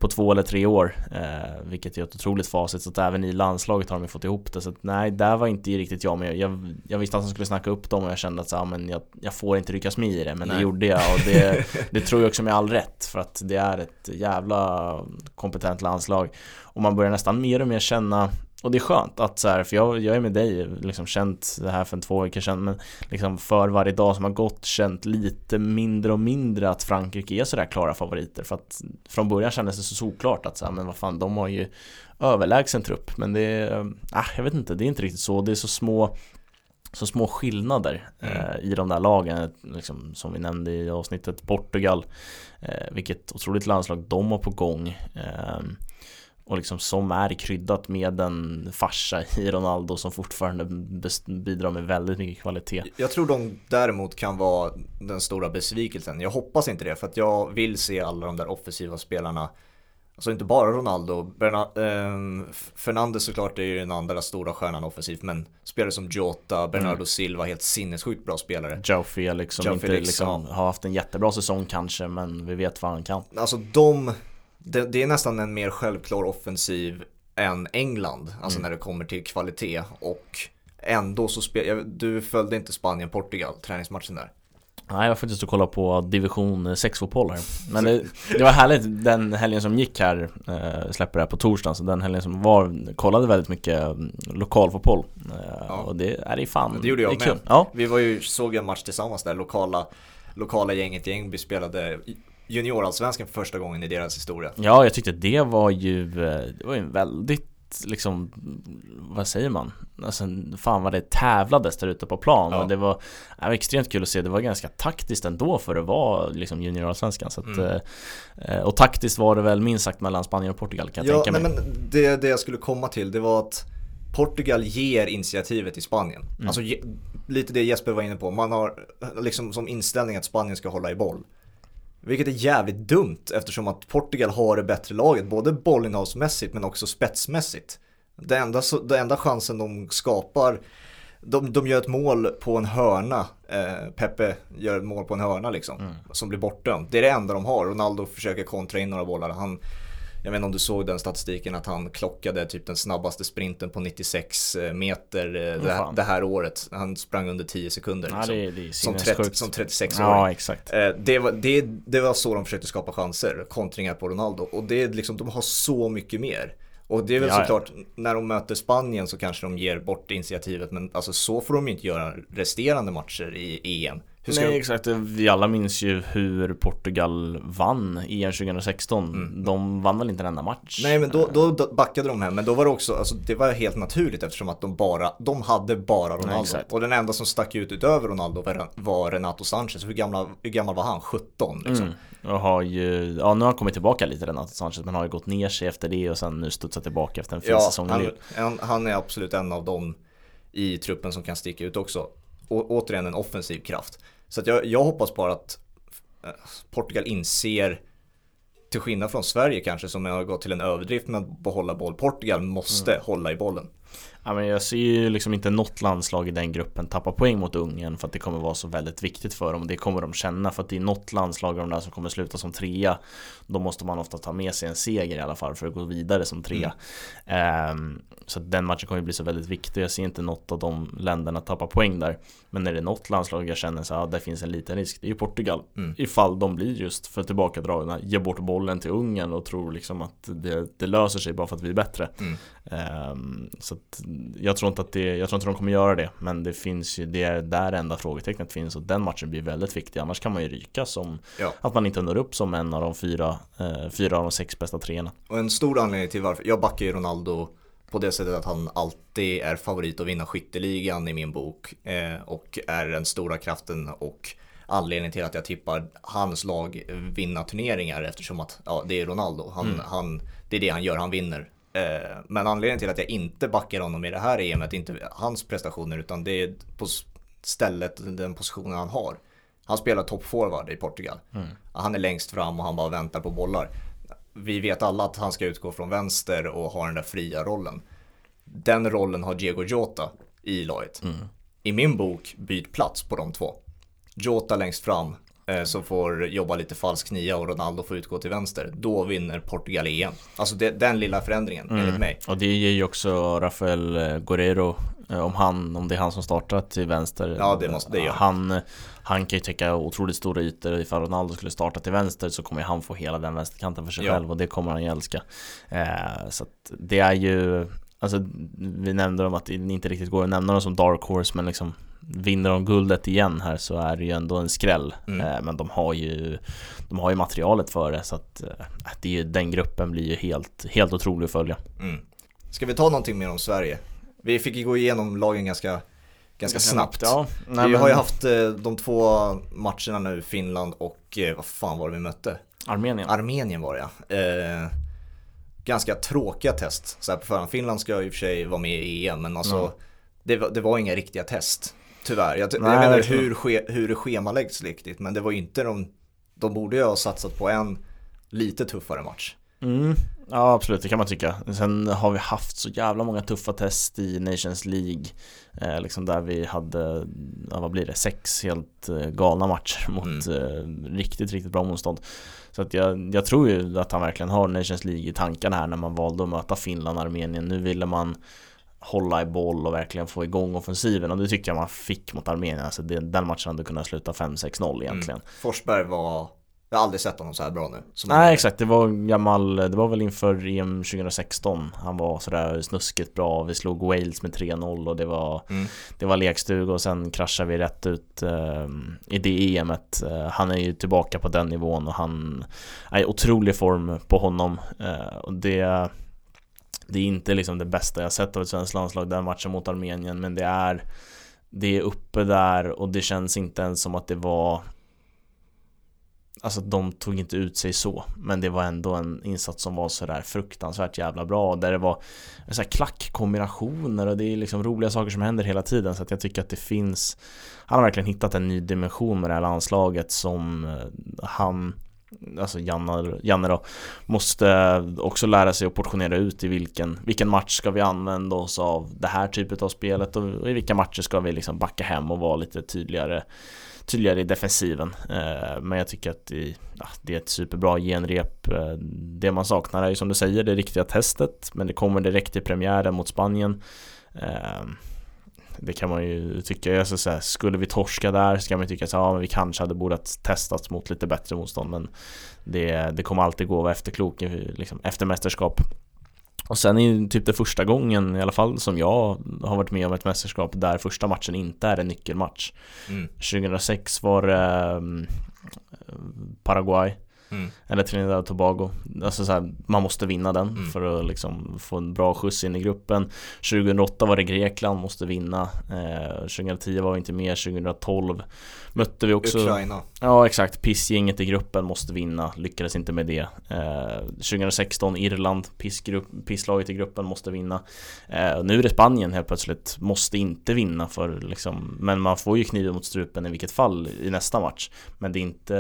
på två eller tre år. Eh, vilket är ett otroligt facit, så att även i landslaget har de fått ihop det. Så att, nej, där var inte riktigt jag med. Jag, jag visste att han skulle snacka upp dem och jag kände att så, ja, men jag, jag får inte ryckas med i det. Men nej. det gjorde jag och det, det tror jag också med all rätt. För att det är ett jävla kompetent landslag. Och man börjar nästan mer och mer känna och det är skönt att så här, för jag, jag är med dig, liksom känt det här för en två veckor sedan men liksom för varje dag som har gått känt lite mindre och mindre att Frankrike är sådär klara favoriter för att från början kändes det så såklart att så här, men vad fan de har ju överlägsen trupp men det är, äh, jag vet inte, det är inte riktigt så, det är så små så små skillnader mm. eh, i de där lagen, liksom, som vi nämnde i avsnittet Portugal, eh, vilket otroligt landslag de har på gång. Eh, och liksom som är kryddat med en farsa i Ronaldo som fortfarande bidrar med väldigt mycket kvalitet. Jag tror de däremot kan vara den stora besvikelsen. Jag hoppas inte det för att jag vill se alla de där offensiva spelarna Alltså inte bara Ronaldo, Bernard, eh, Fernandes såklart är ju den andra stora stjärnan offensivt men spelare som Jota, Bernardo mm. Silva, helt sinnessjukt bra spelare. Joe Felix som Joe inte Felix, liksom har haft en jättebra säsong kanske men vi vet vad han kan. Alltså de, det, det är nästan en mer självklar offensiv än England, alltså mm. när det kommer till kvalitet och ändå så spelar, du följde inte Spanien-Portugal, träningsmatchen där? Nej, jag var faktiskt och kollade på division 6-fotboll här Men det, det, var härligt den helgen som gick här eh, Släpper det här på torsdagen Så den helgen som var Kollade väldigt mycket mm, lokalfotboll eh, ja. Och det är det fan Det gjorde jag det med ja. Vi var ju, såg en match tillsammans där Lokala, lokala gänget i Ängby spelade juniorallsvenskan för första gången i deras historia Ja, jag tyckte det var ju eh, Det var ju en väldigt liksom, vad säger man? Alltså, fan vad det tävlades där ute på plan ja. och det var, det var extremt kul att se, det var ganska taktiskt ändå för att vara liksom juniorallsvenskan att, mm. eh, Och taktiskt var det väl minst sagt mellan Spanien och Portugal kan jag ja, tänka mig nej, men det, det jag skulle komma till det var att Portugal ger initiativet till Spanien. Mm. Alltså lite det Jesper var inne på, man har liksom som inställning att Spanien ska hålla i boll. Vilket är jävligt dumt eftersom att Portugal har det bättre laget, både bollinnehavsmässigt men också spetsmässigt. Det enda, det enda chansen de skapar, de, de gör ett mål på en hörna, eh, Pepe gör ett mål på en hörna liksom, Mm. som blir bortdömt. Det är det enda de har, Ronaldo försöker kontra in några bollar. Han, jag vet inte om du såg den statistiken att han klockade typ den snabbaste sprinten på 96 meter eh, det, här, det här året. Han sprang under 10 sekunder. Ja, liksom. det, är- det är som, 30, sinnessjukt. som 36 år. Ja, exakt. Eh, Det var, det, det var så de försökte skapa chanser, kontringar på Ronaldo. Och det är liksom, de har så mycket mer. Och det är väl Ja, ja. såklart, när de möter Spanien så kanske de ger bort initiativet. Men alltså så får de inte göra resterande matcher i EM. Nej exakt, vi alla minns ju hur Portugal vann EM 2016 De vann väl inte en enda match? Mm. nej men då, då backade de hem, men då var det också, alltså det var helt naturligt eftersom att de bara, de hade bara Ronaldo. exakt. och den enda som stack ut utöver Ronaldo var, var Renato Sanchez. Hur gammal, hur gammal var han? 17 liksom. Mm. Och har ju, ja nu har han kommit tillbaka lite Renato Sanchez men har ju gått ner sig efter det och sen nu studsat tillbaka efter en fin Ja, säsong han, han, han är absolut en av dem i truppen som kan sticka ut också. Å, återigen en offensiv kraft. Så att jag, jag hoppas bara att eh, Portugal inser, till skillnad från Sverige kanske som har gått till en överdrift med att behålla boll. Portugal måste Mm. hålla i bollen. Ja, men jag ser ju liksom inte något landslag i den gruppen tappa poäng mot Ungern för att det kommer vara så väldigt viktigt för dem. Det kommer de känna för att det är något landslag av de där som kommer sluta som trea. Då måste man ofta ta med sig en seger i alla fall för att gå vidare som trea. Ehm, så att den matchen kommer ju bli så väldigt viktig. Jag ser inte något av de länderna tappa poäng där. Men är det något landslag jag känner så ja, det finns en liten risk, det är ju Portugal. Mm. Ifall de blir just för tillbakadragna, ger bort bollen till Ungern och tror liksom att det, det löser sig bara för att vi är bättre. Mm. Ehm, så att jag tror inte att det, jag tror inte de kommer göra det Men det finns ju, det är där enda frågetecknet finns och den matchen blir väldigt viktig Annars kan man ju ryka som Ja. Att man inte når upp som en av de fyra, eh, fyra av de sex bästa treorna Och en stor anledning till varför, jag backar ju Ronaldo på det sättet att han alltid är favorit att vinna skytteligan i min bok. Eh, och är den stora kraften och anledningen till att jag tippar hans lag vinna turneringar eftersom att ja, det är Ronaldo. Han, han, det är det han gör, han vinner. Eh, men anledningen till att jag inte backar honom i det här EMet, inte hans prestationer utan det är på stället, den positionen han har. Han spelar toppforward i Portugal. Han är längst fram och han bara väntar på bollar. Vi vet alla att han ska utgå från vänster och ha den där fria rollen. Den rollen har Diego Jota i laget. I min bok, byt plats på de två. Jota längst fram, eh, som får jobba lite falsk nia och Ronaldo får utgå till vänster. Då vinner Portugal EM. Alltså det, den lilla förändringen, enligt mig. Och det ger ju också Rafael eh, Guerrero om, han, om det är han som startar till vänster Ja, det måste- det gör han. Han kan ju täcka otroligt stora ytor Ifall Ronaldo skulle starta till vänster så kommer han få hela den vänsterkanten för sig Ja. själv och det kommer han ju älska eh, Så att det är ju Alltså vi nämnde dem att det inte riktigt går att nämna dem som dark horse men liksom Vinner de guldet igen här så är det ju ändå en skräll Mm. eh, Men de har ju De har ju materialet för det så att eh, det är ju, Den gruppen blir ju helt, helt otrolig att följa Mm. Ska vi ta någonting mer om Sverige? Vi fick ju gå igenom lagen ganska, ganska snabbt. Ja, nej, vi men har ju haft eh, de två matcherna nu, Finland och eh, vad fan var det vi mötte? Armenien Armenien var det ja. Eh, ganska tråkiga test så här på förhand. Finland ska i och för sig vara med i EM men alltså Mm. det, var, det var inga riktiga test. Tyvärr. Jag, jag Nej, inte verkligen. hur, ske, hur det schemaläggs riktigt men det var ju inte de, de borde ju ha satsat på en lite tuffare match. mm. Ja absolut, det kan man tycka. Sen har vi haft så jävla många tuffa test i Nations League eh, Liksom där vi hade, ja, vad blir det, sex helt eh, galna matcher mot eh, riktigt, riktigt bra motstånd. Så att jag, jag tror ju att han verkligen har Nations League i tankarna här när man valde att möta Finland och Armenien. Nu ville man hålla i boll och verkligen få igång offensiven och det tycker jag man fick mot Armenien. Alltså det, den matchen hade kunnat sluta 5-6-0 egentligen. Forsberg var, jag har aldrig sett honom så här bra nu. Nej exakt, det var gammal, det var väl inför EM 2016 Han var sådär snuskigt bra, vi slog Wales med 3-0 och det var Mm. Det var lekstuga och sen kraschade vi rätt ut eh, i det EMet. Eh, Han är ju tillbaka på den nivån och han är i otrolig form på honom. Eh, och det Det är inte liksom det bästa jag sett av ett svenskt landslag den matchen mot Armenien men det är Det är uppe där och det känns inte ens som att det var Alltså de tog inte ut sig så Men det var ändå en insats som var sådär fruktansvärt jävla bra Där det var så här klackkombinationer och det är liksom roliga saker som händer hela tiden Så att jag tycker att det finns Han har verkligen hittat en ny dimension med det här landslaget som eh, han Alltså Janne, Janne då Måste eh, också lära sig att portionera ut i vilken Vilken match ska vi använda oss av det här typet av spelet och i vilka matcher ska vi liksom backa hem och vara lite tydligare tydligare i defensiven. Eh, men jag tycker att det, ja, det är ett superbra genrep. Eh, det man saknar är ju som du säger det riktiga testet, men det kommer direkt i premiären mot Spanien. Eh, det kan man ju tycka, alltså så här, skulle vi torska där så kan man tycka att ja, vi kanske hade borde testats mot lite bättre motstånd men det, det kommer alltid gå att vara efterklok liksom, efter mästerskap. Och sen är ju typ det första gången i alla fall som jag har varit med om ett mästerskap där första matchen inte är en nyckelmatch. Mm. 2006 var det um, Paraguay Mm. Eller Trinidad och Tobago. Alltså så här, man måste vinna den mm. för att liksom få en bra skjuts in i gruppen. 2008 var det Grekland, måste vinna. Eh, 2010 var vi inte med, 2012 mötte vi också Ukraina. Ja exakt, pissgänget i gruppen måste vinna, lyckades inte med det. Eh, 2016 Irland, pissgrupp, pisslaget i gruppen måste vinna. Eh, Nu är det Spanien helt plötsligt, måste inte vinna för liksom Men man får ju kniven mot strupen i vilket fall i nästa match. Men det är inte,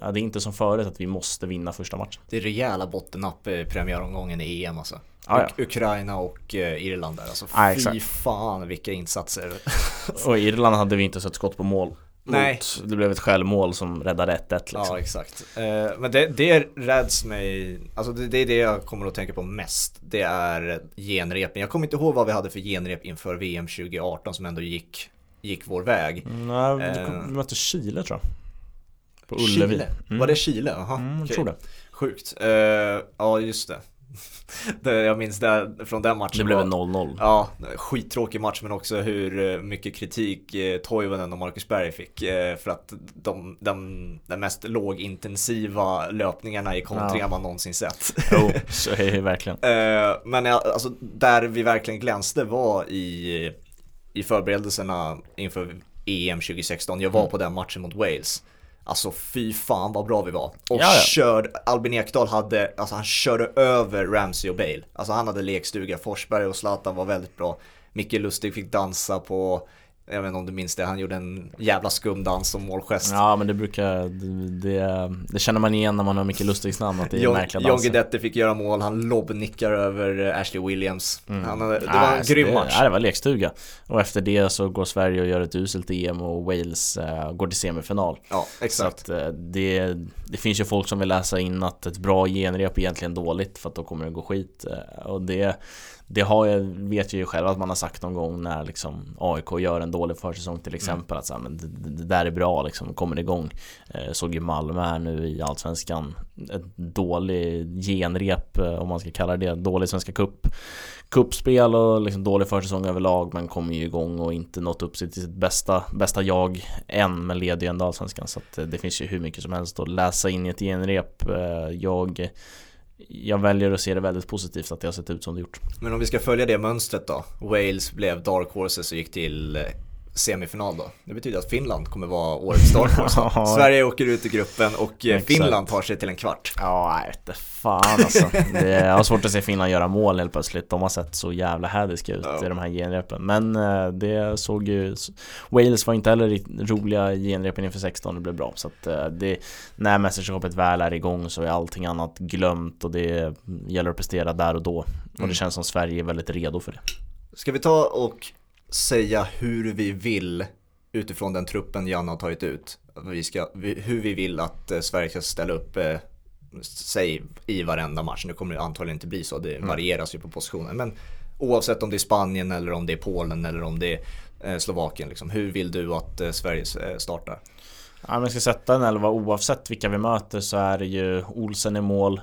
ja, det är inte som förut att vi måste vinna första matchen. Det är rejäla bottennapp i premiäromgången i EM alltså. Ah, ja. Ukraina och eh, Irland där. Alltså. Ah, fy fan vilka insatser. och Irland hade vi inte sett skott på mål. Nej. Mot, det blev ett självmål som räddade 1-1 liksom. Ja exakt. Eh, men det, det räds mig, alltså det, det, är det jag kommer att tänka på mest. Det är genrepen. Jag kommer inte ihåg vad vi hade för genrep inför VM 2018 som ändå gick, gick vår väg. Nej, vi eh, mötte Chile tror jag. På Ullevi. Chile? Mm. Var det Chile? Jaha, mm, jag tror det. Sjukt. Uh, ja, just det. det, jag minns det från den matchen. Det blev en 0-0. Ja, skittråkig match men också hur eh, mycket kritik eh, Toivonen och Marcus Berg fick eh, för att de, de, de mest lågintensiva löpningarna i kontringar ja. man någonsin sett. Jo, så är det verkligen. men alltså, där vi verkligen glänste var i, i förberedelserna inför EM 2016. Jag var mm. på den matchen mot Wales. Alltså fy fan vad bra vi var. Och Jaja. körd, Albin Ekdal hade, alltså han körde över Ramsey och Bale. Alltså han hade lekstuga, Forsberg och Zlatan var väldigt bra. Micke Lustig fick dansa på jag vet inte om du minns det, han gjorde en jävla skum dans som målgest. Ja men det brukar, det, det, känner man igen när man har Micke Lustigs namn att det är John, märkliga danser. John Guidetti fick göra mål, han lobbnickar över Ashley Williams. Mm. han, Det var en alltså grym match. Ja det var lekstuga. Och efter det så går Sverige och gör ett uselt EM och Wales uh, går till semifinal. Ja exakt. Så att, uh, det, det finns ju folk som vill läsa in att ett bra genrep är egentligen dåligt för att då kommer det gå skit Och det det har jag, vet jag ju själv att man har sagt någon gång när liksom AIK gör en dålig försäsong till exempel mm. att så här, men det, det, där är bra liksom, kommer igång. Eh, såg ju Malmö här nu i Allsvenskan. Ett dålig genrep eh, om man ska kalla det dålig Svenska Cup. Kuppspel och liksom dålig försäsong överlag men kommer ju igång och inte nått upp sig till sitt bästa, bästa jag än men leder ju ändå Allsvenskan så att eh, det finns ju hur mycket som helst att läsa in i ett genrep. Eh, jag jag väljer att se det väldigt positivt att det har sett ut som det gjort. Men om vi ska följa det mönstret då. Wales blev Dark Horses och gick till semifinal då. Det betyder att Finland kommer vara årets Dark Horse. Sverige åker ut i gruppen och eh, Finland tar sig till en kvart. Ja, vet fan alltså. Det är, jag har svårt att se Finland göra mål helt plötsligt. De har sett så jävla hädiska ut ja. i de här genrepen. Men eh, det såg ju... Wales var inte heller roliga i genrepen inför 16, det blev bra. Så att eh, det, när mästerskapet väl är igång så är allting annat glömt och det gäller att prestera där och då. Och det mm. känns som Sverige är väldigt redo för det. Ska vi ta och säga hur vi vill utifrån den truppen Janne har tagit ut. Vi ska, hur vi vill att eh, Sverige ska ställa upp eh, sig i varenda match. Nu kommer det antagligen inte bli så, det mm. varieras ju på positionen. Men oavsett om det är Spanien eller om det är Polen eller om det är eh, Slovakien. Liksom. Hur vill du att Sverige startar? Ja, om jag ska sätta en elva oavsett vilka vi möter så är det ju Olsen i mål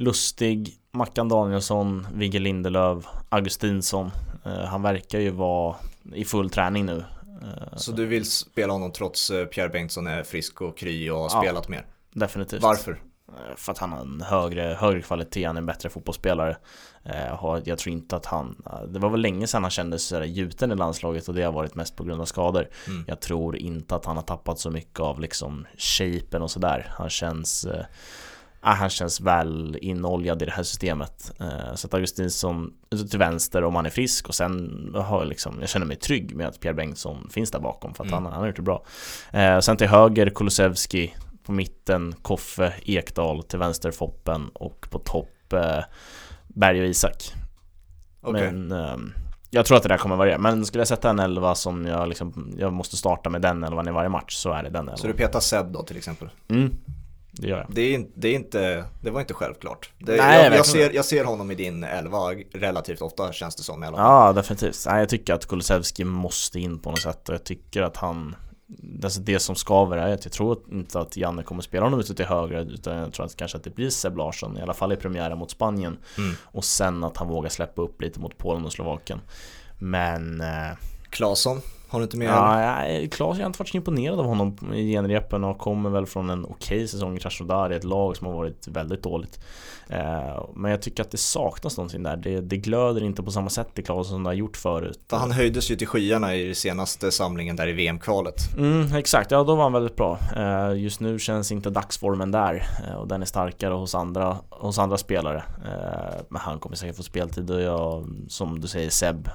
Lustig, Mackan Danielsson, Vigge Lindelöf, Augustinsson Eh, han verkar ju vara i full träning nu. Eh, så du vill spela honom trots eh, Pierre Bengtsson är frisk och kry och har ja, spelat mer? Definitivt. Varför? för att han har en högre, högre kvalitet, han är en bättre fotbollsspelare. Jag tror inte att han, det var väl länge sedan han kändes sådär gjuten i landslaget och det har varit mest på grund av skador. Mm. Jag tror inte att han har tappat så mycket av liksom shapen och sådär. Han känns ah, han känns väl inoljad i det här systemet. Eh, så att Augustinsson till vänster om han är frisk och sen har jag liksom, jag känner mig trygg med att Pierre Bengtsson finns där bakom för att mm. han, han har gjort det bra. Eh, sen till höger Kulusevski, på mitten Koffe, Ekdal, till vänster Foppen och på topp eh, Berg och Isak. Okay. Men eh, jag tror att det där kommer variera, men skulle jag sätta en elva som jag liksom, jag måste starta med den elvan i varje match så är det den elvan. Så du petar Seb då till exempel? Mm, det gör jag. Det, är, det, är inte, det var inte självklart. Det, Nej, jag, jag, ser, jag ser honom i din elva relativt ofta känns det som i alla fall. Ja, definitivt. Nej, jag tycker att Kulusevski måste in på något sätt och jag tycker att han Alltså det som skaver är att jag tror inte att Janne kommer spela honom ute till höger utan jag tror att kanske att det blir Seb Larsson i alla fall i premiären mot Spanien mm. och sen att han vågar släppa upp lite mot Polen och Slovakien Men eh, Claesson? Har du inte med Ja, ja Klas, jag har inte varit så imponerad av honom i genrepen och kommer väl från en okej okay säsong i Krasnodar, ett lag som har varit väldigt dåligt. Eh, men jag tycker att det saknas någonting där. Det, det glöder inte på samma sätt i Klas som det har gjort förut. För han höjdes ju till skyarna i senaste samlingen där i VM-kvalet. Mm, exakt, ja då var han väldigt bra. Eh, just nu känns inte dagsformen där eh, och den är starkare hos andra, hos andra spelare. Men han kommer säkert få speltid och jag, som du säger Seb,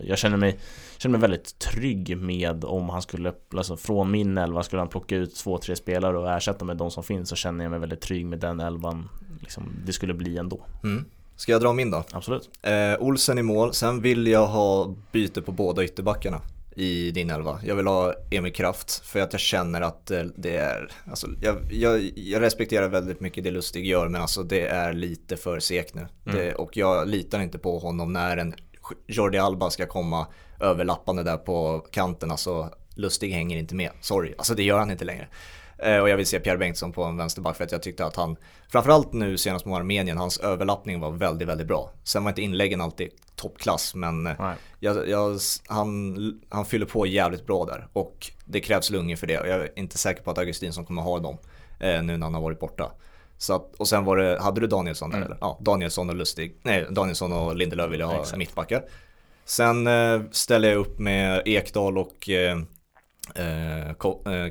jag känner mig, känner mig väldigt trygg med om han skulle, alltså från min elva skulle han plocka ut två, tre spelare och ersätta med de som finns så känner jag mig väldigt trygg med den elvan liksom, det skulle bli ändå. Mm. Ska jag dra min då? Absolut. Eh, Olsen i mål, sen vill jag ha byte på båda ytterbackarna i din elva. Jag vill ha Emil Kraft för att jag känner att eh, det är, alltså jag, jag, jag respekterar väldigt mycket det Lustig gör men alltså det är lite för segt nu. Mm. Det, och jag litar inte på honom när en Jordi Alba ska komma överlappande där på kanten. Alltså Lustig hänger inte med, sorry, alltså det gör han inte längre. Eh, och jag vill se Pierre Bengtsson på en vänsterback för att jag tyckte att han, framförallt nu senast mot Armenien, hans överlappning var väldigt, väldigt bra. Sen var inte inläggen alltid toppklass men eh, jag, jag, han, han fyller på jävligt bra där och det krävs lungor för det och jag är inte säker på att Augustinsson kommer ha dem eh, nu när han har varit borta. Så att, och sen var det, hade du Danielsson där mm. eller? Ja, Danielsson och Lustig, nej Danielsson och Lindelöf vill jag ha Exakt. mittbackar. Sen eh, ställer jag upp med Ekdal och eh,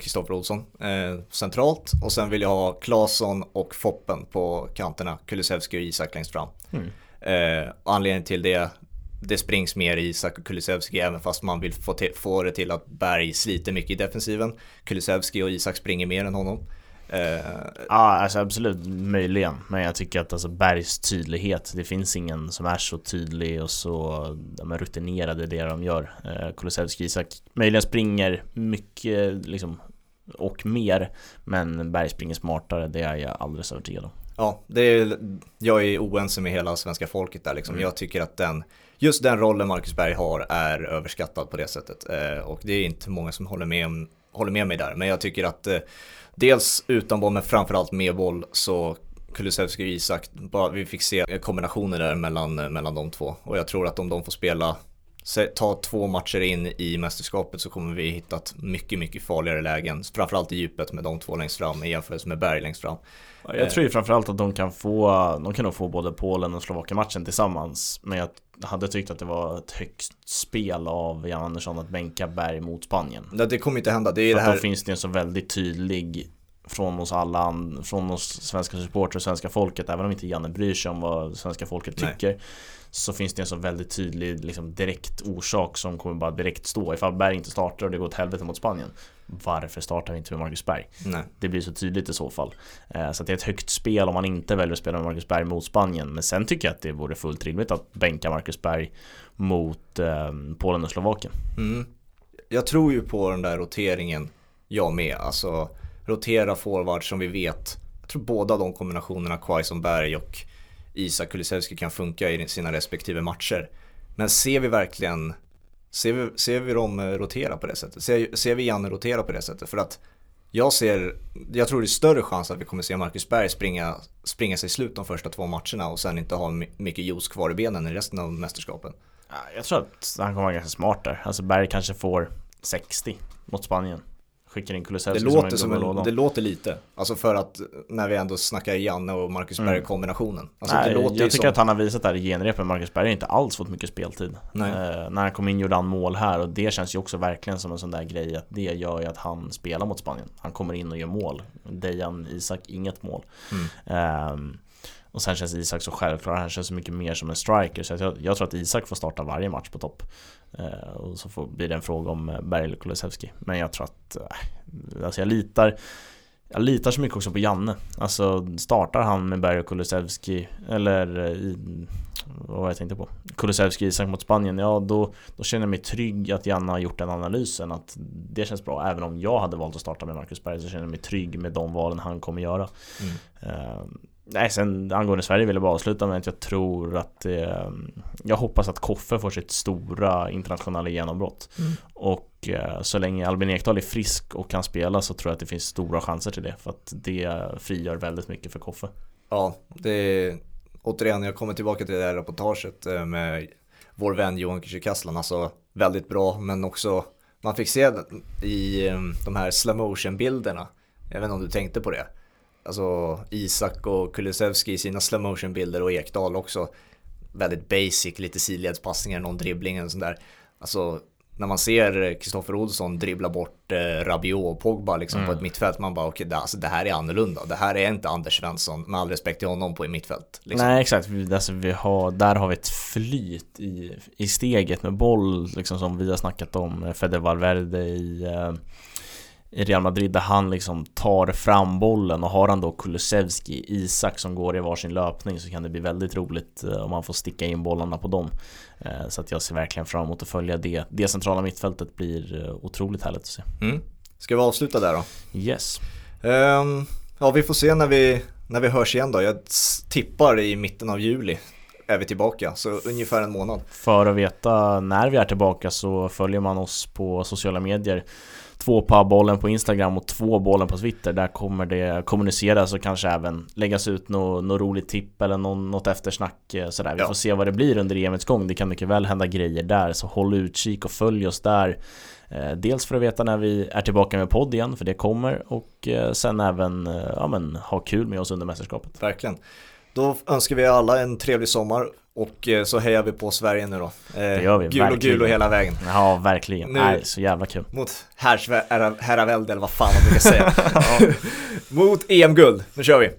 Kristoffer eh, Olsson eh, centralt och sen vill jag ha Claesson och Foppen på kanterna, Kulusevski och Isak längst fram. Mm. Eh, anledningen till det, det springs mer i Isak och Kulusevski även fast man vill få, få det till att Berg sliter mycket i defensiven. Kulusevski och Isak springer mer än honom. Uh, ja, alltså absolut möjligen. Men jag tycker att alltså Bergs tydlighet, det finns ingen som är så tydlig och så de är rutinerade i det de gör. Uh, Kulusevski Isak möjligen springer mycket liksom och mer Men Berg springer smartare, det är jag alldeles övertygad om. Ja, det är, jag är oense med hela svenska folket där liksom. Mm. Jag tycker att den, just den rollen Marcus Berg har är överskattad på det sättet. Uh, och det är inte många som håller med, om, håller med mig där. Men jag tycker att dels utan boll men framförallt med boll så Kulusevski och Isak, bara, vi fick se kombinationer där mellan, eh, mellan de två. Och jag tror att om de får spela, ta två matcher in i mästerskapet så kommer vi hitta mycket, mycket farligare lägen. Framförallt i djupet med de två längst fram i jämförelse med Berg längst fram. Jag tror ju framförallt att de kan få, de kan nog få både Polen och Slovakien-matchen tillsammans. Men jag hade tyckt att det var ett högt spel av Jan Andersson att bänka Berg mot Spanien. Nej, det kommer inte hända. Det är För det här... då finns det en så väldigt tydlig från oss alla, från oss svenska supportrar och svenska folket, även om inte Janne bryr sig om vad svenska folket tycker. Nej. Så finns det en så väldigt tydlig liksom, direkt orsak som kommer bara direkt stå. Ifall Berg inte startar och det går åt helvete mot Spanien varför startar vi inte med Marcus Berg? Nej. Det blir så tydligt i så fall. Eh, så det är ett högt spel om man inte väljer att spela med Marcus Berg mot Spanien. Men sen tycker jag att det vore fullt rimligt att bänka Marcus Berg mot eh, Polen och Slovakien. Mm. Jag tror ju på den där roteringen, jag med. Alltså rotera forward som vi vet. Jag tror båda de kombinationerna, Quaison Berg och Isak Kulusevski kan funka i sina respektive matcher. Men ser vi verkligen Ser vi, ser vi dem eh, rotera på det sättet? Ser, ser vi Janne rotera på det sättet? För att jag ser, jag tror det är större chans att vi kommer se Marcus Berg springa, springa sig slut de första två matcherna och sen inte ha mycket juice kvar i benen i resten av mästerskapen. Jag tror att han kommer vara ganska smart där. Alltså Berg kanske får 60 mot Spanien skickar in Det Kulusevski låter, som som en låda. det låter lite, alltså för att när vi ändå snackar Janne och Marcus Mm. Berg kombinationen. Alltså Nej, det jag tycker som, att han har visat där i genrepet, Marcus Berg har inte alls fått mycket speltid. Nej. Eh, när han kom in gjorde han mål här och det känns ju också verkligen som en sån där grej att det gör ju att han spelar mot Spanien. Han kommer in och gör mål. Dejan Isak, inget mål. Mm. Ehm, och sen känns Isak så självklar, han känns så mycket mer som en striker så jag, jag tror att Isak får starta varje match på topp. Eh, och så får, blir det en fråga om eh, Berg eller Kulusevski. Men jag tror att, eh, alltså jag litar jag litar så mycket också på Janne. Alltså startar han med Berg och Kulusevski eller eh, i, vad var jag tänkte på? Kulusevski Isak mot Spanien, ja då, då känner jag mig trygg att Janne har gjort den analysen att det känns bra. Även om jag hade valt att starta med Marcus Berg så känner jag mig trygg med de valen han kommer göra. Mm. Eh, nej, sen angående Sverige vill jag bara avsluta med att jag tror att eh, Jag hoppas att Koffe får sitt stora internationella genombrott. Mm. Och eh, så länge Albin Ekdal är frisk och kan spela så tror jag att det finns stora chanser till det. För att det frigör väldigt mycket för Koffe. Ja, det är återigen, jag kommer tillbaka till det här reportaget eh, med vår vän Johan Kücükaslan, alltså väldigt bra, men också man fick se i eh, de här slow motion bilderna, jag vet inte om du tänkte på det, alltså Isak och Kulusevski i sina slow motion bilder och Ekdal också, väldigt basic, lite sidledspassningar, någon dribbling och sånt där, alltså när man ser Kristoffer Olsson dribbla bort eh, Rabiot och Pogba liksom på ett mittfält, man bara okej, det, alltså, det här är annorlunda. Det här är inte Anders Svensson, med all respekt till honom, på ett mittfält. Liksom. Nej exakt, vi, alltså, vi har, där har vi ett flyt i, i steget med boll liksom som vi har snackat om eh, Fede Valverde i, eh, i Real Madrid där han liksom tar fram bollen och har han då Kulusevski, Isak som går i varsin löpning så kan det bli väldigt roligt eh, om man får sticka in bollarna på dem. Eh, Så att jag ser verkligen fram emot att följa det. Det centrala mittfältet blir eh, otroligt härligt att se. Mm. Ska vi avsluta där då? Yes. Ehm, ja, vi får se när vi, när vi hörs igen då. Jag tippar i mitten av juli är vi tillbaka, så ungefär en månad. För att veta när vi är tillbaka så följer man oss på sociala medier Två bollen på Instagram och två bollen på Twitter Där kommer det kommuniceras och kanske även läggas ut något nå roligt tipp eller någon, något eftersnack eh, sådär. Vi Ja. får se vad det blir under EMets gång Det kan mycket väl hända grejer där så håll utkik och följ oss där Eh, Dels för att veta när vi är tillbaka med podd igen, för det kommer Och eh, sen även, ja men, ha kul med oss under mästerskapet Verkligen. Då önskar vi alla en trevlig sommar och eh, så hejar vi på Sverige nu då. Eh, Det gör vi, Gul och verkligen. gul och hela vägen. Ja, verkligen. Nu- Nej, så jävla kul Mot herravälde eller vad fan man brukar säga. Mot EM-guld. Nu kör vi.